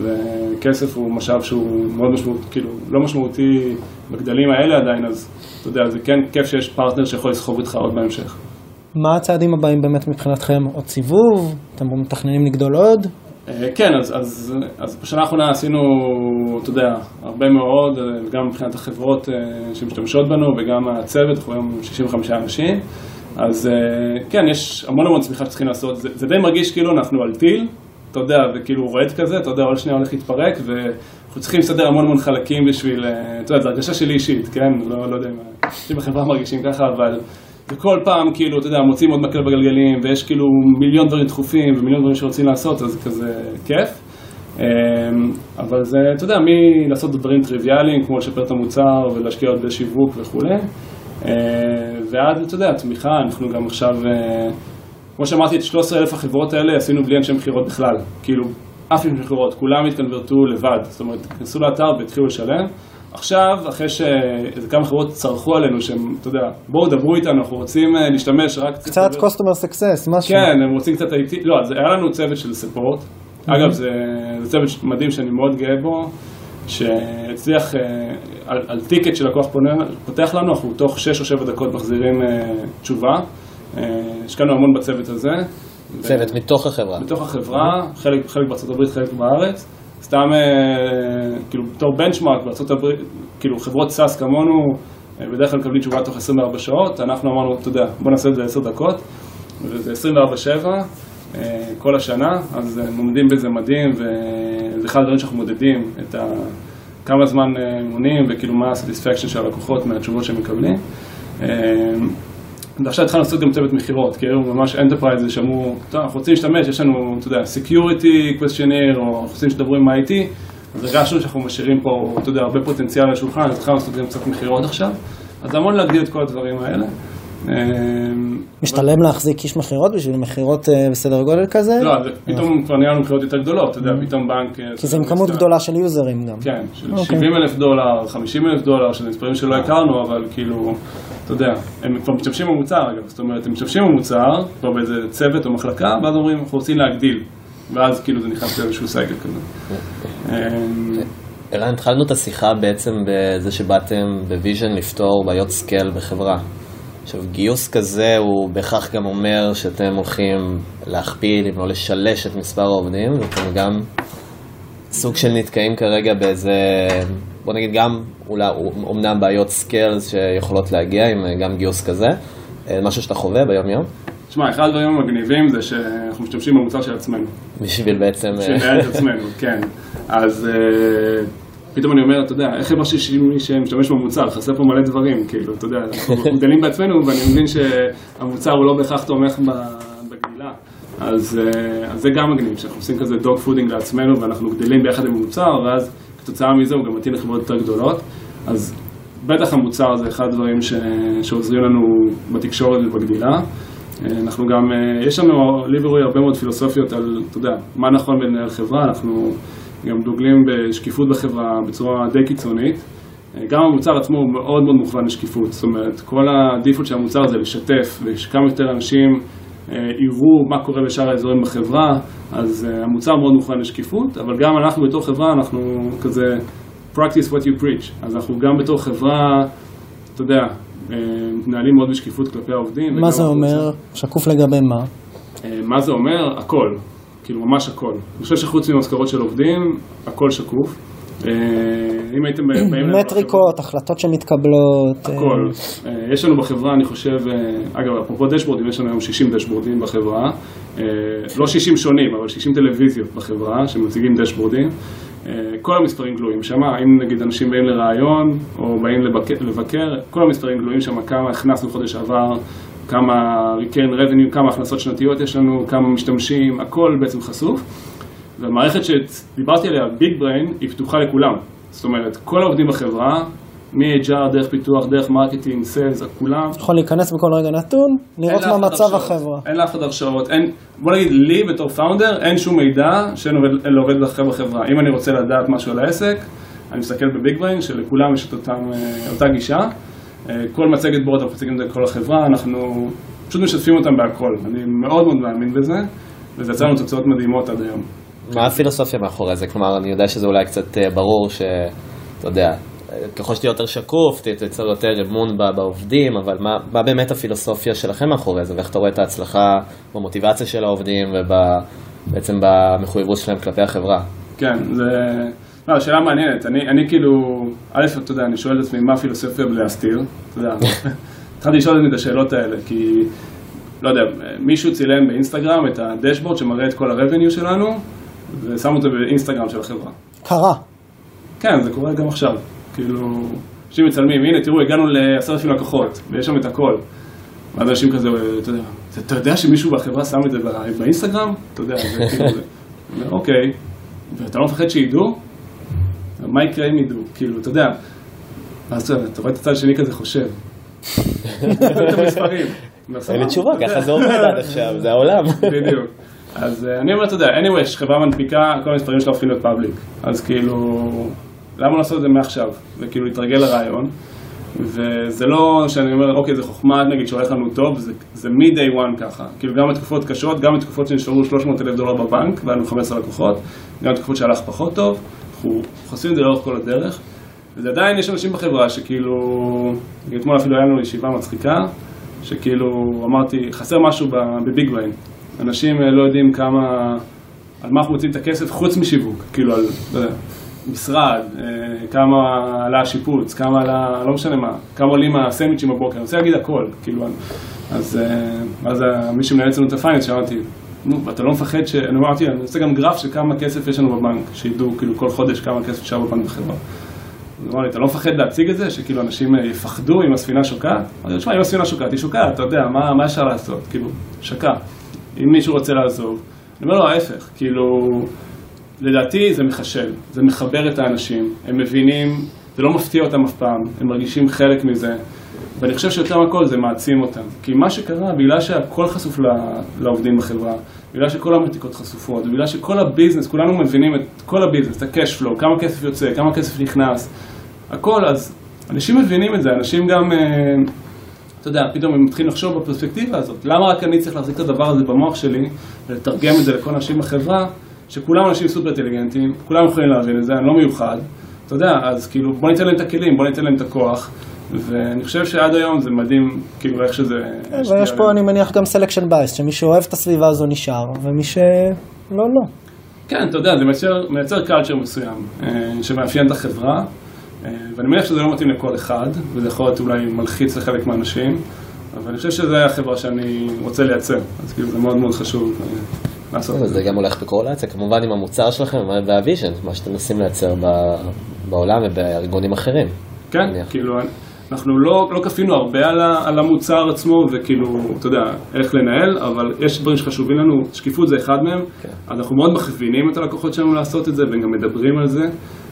Speaker 3: וכסף הוא משאב שהוא מאוד משמעותי, כאילו, לא משמעותי בגדלים האלה עדיין, אז אתה יודע, זה כן כיף שיש פרטנר שיכול לסחוב איתך עוד בהמשך.
Speaker 1: מה הצעדים הבאים באמת מבחינתכם? עוד סיבוב? אתם מתכננים לגדול עוד?
Speaker 3: אה, כן, אז, אז, אז בשנה האחרונה עשינו, אתה יודע, הרבה מאוד, אה, גם מבחינת החברות אה, שמשתמשות בנו וגם הצוות, אנחנו היום 65 אנשים, אז כן, יש המון המון צמיחה שצריכים לעשות, זה, זה די מרגיש כאילו אנחנו על טיל, אתה יודע, וכאילו רועד כזה, אתה יודע, עוד שנייה הולך להתפרק, ואנחנו צריכים לסדר המון המון חלקים בשביל, אה, אתה יודע, זו הרגשה שלי אישית, כן? לא, לא יודע אם אנשים בחברה מרגישים ככה, אבל וכל פעם כאילו, אתה יודע, מוצאים עוד מקל בגלגלים, ויש כאילו מיליון דברים דחופים ומיליון דברים שרוצים לעשות, אז זה כזה כיף. אמ, אבל זה, אתה יודע, מלעשות דברים טריוויאליים, כמו לשפר את המוצר ולהשקיע עוד בשיווק וכולי, אה, ועד, אתה יודע, תמיכה, אנחנו גם עכשיו, אה, כמו שאמרתי, את 13,000 החברות האלה עשינו בלי אנשי מכירות בכלל. כאילו, אף אנשי מכירות, כולם התקנברטו לבד. זאת אומרת, כנסו לאתר והתחילו לשלם. עכשיו, אחרי שאיזה כמה חברות צרחו עלינו, שהם, אתה יודע, בואו דברו איתנו, אנחנו רוצים אה, להשתמש רק...
Speaker 1: קצת customer success, משהו.
Speaker 3: כן, הם רוצים קצת איטי, לא, אז היה לנו צוות של ספורט. אגב, זה, זה צוות מדהים שאני מאוד גאה בו, שהצליח, אה, על, על טיקט שלקוח פונה, פותח לנו, אנחנו תוך 6 או 7 דקות מחזירים אה, תשובה. אה, השקענו המון בצוות הזה.
Speaker 2: צוות מתוך החברה.
Speaker 3: מתוך החברה, חלק, חלק בארצות הברית, חלק בארץ. סתם אה, כאילו בתור benchmark בארה"ב, כאילו חברות SaaS כמונו, אה, בדרך כלל מקבלים תשובה תוך 24 שעות, אנחנו אמרנו, אתה יודע, בוא נעשה את זה 10 דקות, וזה 24-7 אה, כל השנה, אז הם עומדים בזה מדהים, וזה אחד הדברים שאנחנו מודדים, את ה... כמה זמן הם עונים, וכאילו מה ה satisfaction של הלקוחות מהתשובות שהם מקבלים. ועכשיו התחלנו לעשות גם צוות מכירות, כי היו ממש enterprise שאמרו, טוב, אנחנו רוצים להשתמש, יש לנו, אתה יודע, Security questionnaire, או אנחנו רוצים שתדברו עם IT, אז הרגשנו שאנחנו משאירים פה, אתה יודע, הרבה פוטנציאל על השולחן, אז התחלנו לעשות גם קצת מכירות. עכשיו, אז המון להגדיל את כל הדברים האלה.
Speaker 1: משתלם להחזיק איש מכירות בשביל מכירות אה, בסדר גודל כזה?
Speaker 3: לא, פתאום כבר נהיה לנו מכירות יותר גדולות, אתה יודע, פתאום בנק... אה,
Speaker 1: כי זה עם כמות גדולה של users גם.
Speaker 3: כן, של 70 אוקיי. אלף דולר, 50 אלף דולר, שזה מספרים שלא הכרנו, אבל כאילו, אתה יודע, הם כבר משתמשים במוצר אגב, זאת אומרת, הם משתמשים במוצר, כבר באיזה צוות או מחלקה, ואז אומרים, אנחנו רוצים להגדיל, ואז כאילו זה נכנס לאיזשהו cycle כזה.
Speaker 2: אמ, ערן, התחלנו את השיחה בעצם בזה שבאתם ב vision לפתור בעיות scale בחברה. עכשיו, גיוס כזה הוא בהכרח גם אומר שאתם הולכים להכפיל, אם לא לשלש את מספר העובדים, ואתם גם סוג של נתקעים כרגע באיזה, בוא נגיד גם, אולי, אומנם בעיות scale שיכולות להגיע עם גם גיוס כזה, אה, משהו שאתה חווה ביום יום?
Speaker 3: תשמע, אחד הדברים המגניבים זה שאנחנו משתמשים במוצר של עצמנו.
Speaker 2: בשביל בעצם...
Speaker 3: בשביל לנהל את עצמנו, [laughs] כן. אז... אה, פתאום אני אומר, אתה יודע, איך יכול להיות שמי שמשתמש במוצר, חסר פה מלא דברים, כאילו, אתה יודע, אנחנו [laughs] גדלים בעצמנו, ואני מבין שהמוצר הוא לא בהכרח תומך בגדילה. אז, אה, אז זה גם מגניב, שאנחנו עושים כזה dogfooding לעצמנו, ואנחנו גדלים ביחד עם המוצר, ואז כתוצאה מזה הוא גם מתאים לחברות יותר גדולות. אז בטח המוצר זה אחד הדברים ש... שעוזרים לנו בתקשורת ובגדילה. אה, אנחנו גם, אה, יש לנו, לי ורועי, הרבה מאוד פילוסופיות על, אתה יודע, מה נכון בלנהל חברה, אנחנו... גם דוגלים בשקיפות בחברה בצורה די קיצונית. גם המוצר עצמו הוא מאוד מאוד מוכוון לשקיפות, זאת אומרת, כל הדיפולט של המוצר זה לשתף, ושכמה יותר אנשים אה, יראו מה קורה בשאר האזורים בחברה, אז אה, המוצר מאוד מוכוון לשקיפות, אבל גם אנחנו בתור חברה, אנחנו כזה practice what you preach, אז אנחנו גם בתור חברה, אתה יודע, אה, מתנהלים מאוד בשקיפות כלפי העובדים.
Speaker 1: מה זה אומר? שקוף לגבי מה?
Speaker 3: מה זה אומר? הכל. כאילו ממש הכל. אני חושב שחוץ ממשכורות של עובדים, הכל שקוף. אה, אם הייתם באים... [clears throat]
Speaker 1: מטריקות, החלטות שמתקבלות.
Speaker 3: אה. הכל. אה, יש לנו בחברה, אני חושב, אגב, אפרופו דשבורדים, יש לנו היום 60 דשבורדים בחברה. לא 60 שונים, אבל 60 טלוויזיות בחברה שמציגים דשבורדים. כל המספרים גלויים שם, אם נגיד אנשים באים לראיון או באים לבקר, כל המספרים גלויים שם, כמה הכנסנו חודש עבר, כמה return revenue, כמה הכנסות שנתיות יש לנו, כמה משתמשים, הכל בעצם חשוף. והמערכת שדיברתי עליה, ביג בריין, היא פתוחה לכולם. זאת אומרת, כל העובדים בחברה, מ-HR, דרך פיתוח, דרך marketing, sales, כולם.
Speaker 1: יכול להיכנס בכל רגע נתון, לראות מה מצב החברה.
Speaker 3: אין לאף אחד הרשאות, אין, בוא נגיד, לי בתור founder, אין שום מידע שאין לעובד בחברה. אם אני רוצה לדעת משהו על העסק, אני מסתכל ב BigBrain, שלכולם יש את אותם, אה, אותה גישה. כל מצגת board אנחנו מציגים את זה לכל החברה, אנחנו פשוט משתפים אותם בהכל. אני מאוד מאוד מאמין בזה, וזה יצא לנו תוצאות מדהימות עד היום.
Speaker 2: מה הפילוסופיה מאחורי זה? כלומר, אני יודע שזה אולי קצת אה, ברור שאתה יודע, ככל שתהיה יותר שקוף, תייצר יותר אמון בעובדים, אבל מה, מה באמת הפילוסופיה שלכם מאחורי זה, ואיך אתה רואה את ההצלחה במוטיבציה של העובדים ובעצם במחויבות שלהם כלפי החברה?
Speaker 3: כן, זה... לא, שאלה מעניינת. אני, אני כאילו, א', אתה יודע, אני שואל את עצמי מה הפילוסופיה בלהסתיר, אתה יודע, [laughs] התחלתי לשאול את עצמי את השאלות האלה, כי, לא יודע, מישהו צילם באינסטגרם את הדשבורד שמראה את כל הרבניו שלנו, ושם אותו באינסטגרם של החברה.
Speaker 1: קרה.
Speaker 3: כן, זה קורה גם עכשיו. כאילו, אנשים מצלמים, הנה, תראו, הגענו לעשרת אלפים לקוחות, ויש שם את הכל. ואז אנשים כזה, אתה יודע, אתה יודע שמישהו בחברה שם את זה באינסטגרם? אתה יודע, זה כאילו, [laughs] אוקיי, ואתה לא מפחד שידעו? מה יקרה אם ידעו? כאילו, אתה יודע, אז אתה רואה את הצד השני כזה חושב.
Speaker 2: אין לי תשובה, ככה זה עובד עד עכשיו, זה העולם.
Speaker 3: בדיוק. אז אה, אני אומר, אתה יודע, anyway, חברה מנפיקה, כל המספרים שלה הופכים להיות פאבליק. אז כאילו, למה לעשות את זה מעכשיו? וכאילו להתרגל לרעיון. וזה לא שאני אומר, אוקיי, זה חוכמה, נגיד, שהולך לנו טוב, זה, זה מ-day one ככה. כאילו, גם בתקופות קשות, גם בתקופות שנשארו 300 אלף דולר בבנק, והיה לנו 15 לקוחות, גם בתקופות שהלך פחות טוב. אנחנו חושפים את זה לאורך כל הדרך, ועדיין יש אנשים בחברה שכאילו, אתמול אפילו היה לנו ישיבה מצחיקה, שכאילו אמרתי, חסר משהו בביג בריין. אנשים אה, לא יודעים כמה על מה אנחנו מוצאים את הכסף חוץ משיווק, כאילו על, משרד, אה, כמה עלה השיפוץ, כמה עלה, לא משנה מה, כמה עולים הסנדוויצ'ים בבוקר, אני רוצה להגיד הכל, כאילו, אז אה, אז מי שמנהל אצלנו את הפייננס, שאמרתי, נו, ואתה לא מפחד ש... אני אמרתי, אני עושה גם גרף של כמה כסף יש לנו בבנק, שידעו כאילו כל חודש כמה כסף נשאר בבנק בחברה. הוא אמר לי, אתה לא מפחד להציג את זה, שכאילו אנשים אה, יפחדו אם הספינה שוקעת? אמרתי לו, תשמע, אם הספינה שוקעת, היא שוקעת, אתה יודע, מה, אפשר לעשות? כאילו, שקע. אם מישהו רוצה לעזוב, אני אומר לו, ההפך, כאילו, לדעתי זה מחשל, זה מחבר את האנשים, הם מבינים, זה לא מפתיע אותם אף פעם, הם מרגישים חלק מזה, ואני חושב שיותר מכל זה מעצים אותם. כי מה שקרה, בגלל שהכל חשוף לעובדים בחברה, בגלל שכל המתיקות חשופות, בגלל שכל הביזנס, כולנו מבינים את כל הביזנס, את ה-cash flow, כמה כסף יוצא, כמה כסף נכנס, הכל, אז אנשים מבינים את זה, אנשים גם, אה, אתה יודע, פתאום הם מתחילים לחשוב בפרספקטיבה הזאת. למה רק אני צריך להחזיק את הדבר הזה במוח שלי ולתרגם את זה לכל אנשים בחברה, שכולם אנשים סופר אינטליגנטים, כולם יכולים להבין את זה, אני לא מיוחד. אתה יודע, אז כאילו, בוא ניתן להם את הכלים, בוא ניתן להם את הכוח. ואני חושב שעד היום זה מדהים, כאילו, איך שזה...
Speaker 1: כן, ויש פה, אני מניח, גם selection bias, שמי שאוהב את הסביבה הזו נשאר, ומי שלא, לא.
Speaker 3: כן, אתה יודע, זה מייצר, מייצר קלצ'ר מסוים, אה, שמאפיין את החברה, אה, ואני מניח שזה לא מתאים לכל אחד, וזה יכול להיות אולי מלחיץ לחלק מהאנשים, אבל אני חושב שזו החברה שאני רוצה לייצר, אז כאילו זה מאוד מאוד חשוב אה, לעשות את זה.
Speaker 2: זה גם הולך בקורלציה, כמובן עם המוצר שלכם והוויז'ן, מה שאתם מנסים לייצר בעולם ובארגונים אחרים.
Speaker 3: כן, כאילו, אנחנו לא, לא כפינו הרבה על, ה, על המוצר עצמו, וכאילו, אתה יודע, איך לנהל, אבל יש דברים שחשובים לנו, שקיפות זה אחד מהם, כן. אנחנו מאוד מכווינים את הלקוחות שלנו לעשות את זה, וגם מדברים על זה,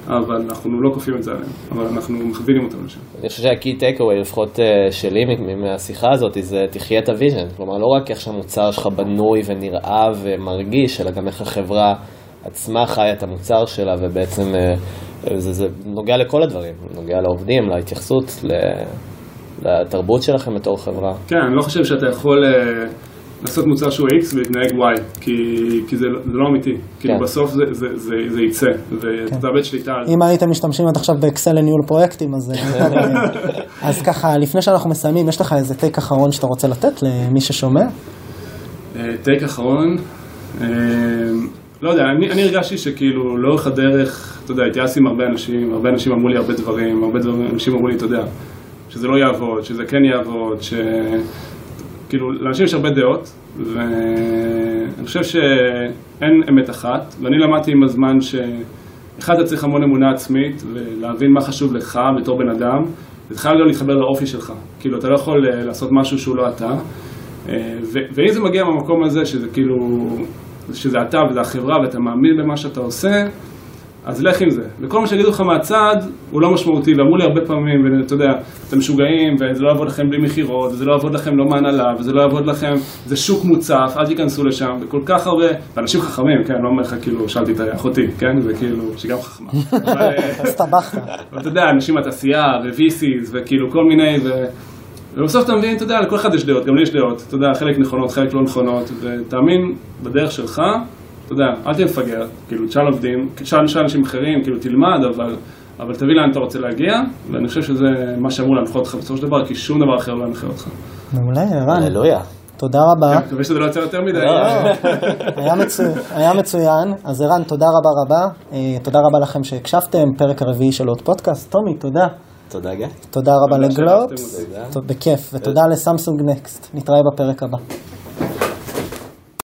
Speaker 3: אבל אנחנו לא כופים את זה עליהם, אבל אנחנו מכווינים אותם לשם.
Speaker 2: אני חושב שה key takeaway, לפחות אה, שלי מהשיחה הזאת, זה תחיה את ה vision, כלומר, לא רק איך שהמוצר שלך בנוי ונראה ומרגיש, אלא גם איך החברה עצמה חיה את המוצר שלה, ובעצם... אה, זה, זה נוגע לכל הדברים, נוגע לעובדים, להתייחסות, לתרבות שלכם בתור חברה.
Speaker 3: כן, אני לא חושב שאתה יכול uh, לעשות מוצר שהוא X ולהתנהג Y, כי, כי זה, זה לא אמיתי. כאילו, כן. כאילו בסוף זה, זה, זה, זה יצא, ואתה כן. תאבד שליטה על
Speaker 1: זה. אם הייתם משתמשים עד עכשיו באקסל לניהול פרויקטים, אז... אה, [laughs] אז ככה, לפני שאנחנו מסיימים, יש לך איזה טייק אחרון שאתה רוצה לתת למי ששומע?
Speaker 3: טייק אחרון? לא יודע, אני, אני הרגשתי שכאילו לאורך הדרך, אתה יודע, התייעצתי עם הרבה אנשים, הרבה אנשים אמרו לי הרבה דברים, הרבה דברים, אנשים אמרו לי, אתה יודע, שזה לא יעבוד, שזה כן יעבוד, ש... כאילו, לאנשים יש הרבה דעות, ואני חושב שאין אמת אחת, ואני למדתי עם הזמן שאחד, אתה צריך המון אמונה עצמית, ולהבין מה חשוב לך בתור בן אדם, זה חייב גם להתחבר לאופי שלך, כאילו, אתה לא יכול אה, לעשות משהו שהוא לא אתה, אה, ואם זה מגיע מהמקום הזה, שזה כאילו... שזה אתה וזה החברה ואתה מאמין במה שאתה עושה, אז לך עם זה. וכל מה שיגידו לך מהצד הוא לא משמעותי, ואמרו לי הרבה פעמים, ואתה יודע, אתם משוגעים, וזה לא יעבוד לכם בלי מכירות, וזה לא יעבוד לכם לא מהנהלה, וזה לא יעבוד לכם, זה שוק מוצף, אל תיכנסו לשם, וכל כך הרבה, ואנשים חכמים, כן, לא אומר לך כאילו, שאלתי את אחותי, כן, זה כאילו, שגם חכמה. [laughs]
Speaker 1: הסתבכת.
Speaker 3: אתה יודע, אנשים מהתעשייה, ו-VCs, וכאילו כל מיני, ו... ובסוף אתה מבין, אתה יודע, לכל אחד יש דעות, גם לי יש דעות, אתה יודע, חלק נכונות, חלק לא נכונות, ותאמין בדרך שלך, אתה יודע, אל תהיה מפגר, כאילו, תשאל עובדים, תשאל אנשים אחרים, כאילו, תלמד, אבל, אבל תבין לאן אתה רוצה להגיע, ואני חושב שזה מה שאמור להנחות אותך בסופו של דבר, כי שום דבר אחר לא ינחה אותך.
Speaker 1: מעולה, ערן.
Speaker 2: הללויה.
Speaker 1: תודה רבה.
Speaker 3: אני מקווה שזה לא יוצא יותר מדי. [laughs]
Speaker 1: היה מצוין. אז ערן, תודה רבה רבה. אה, תודה רבה לכם שהקשבתם, פרק הרביעי של עוד פודקאסט. טומי, תודה.
Speaker 2: תודה גיא.
Speaker 1: תודה רבה לגלובס, בכיף, ותודה לסמסונג נקסט, נתראה בפרק הבא.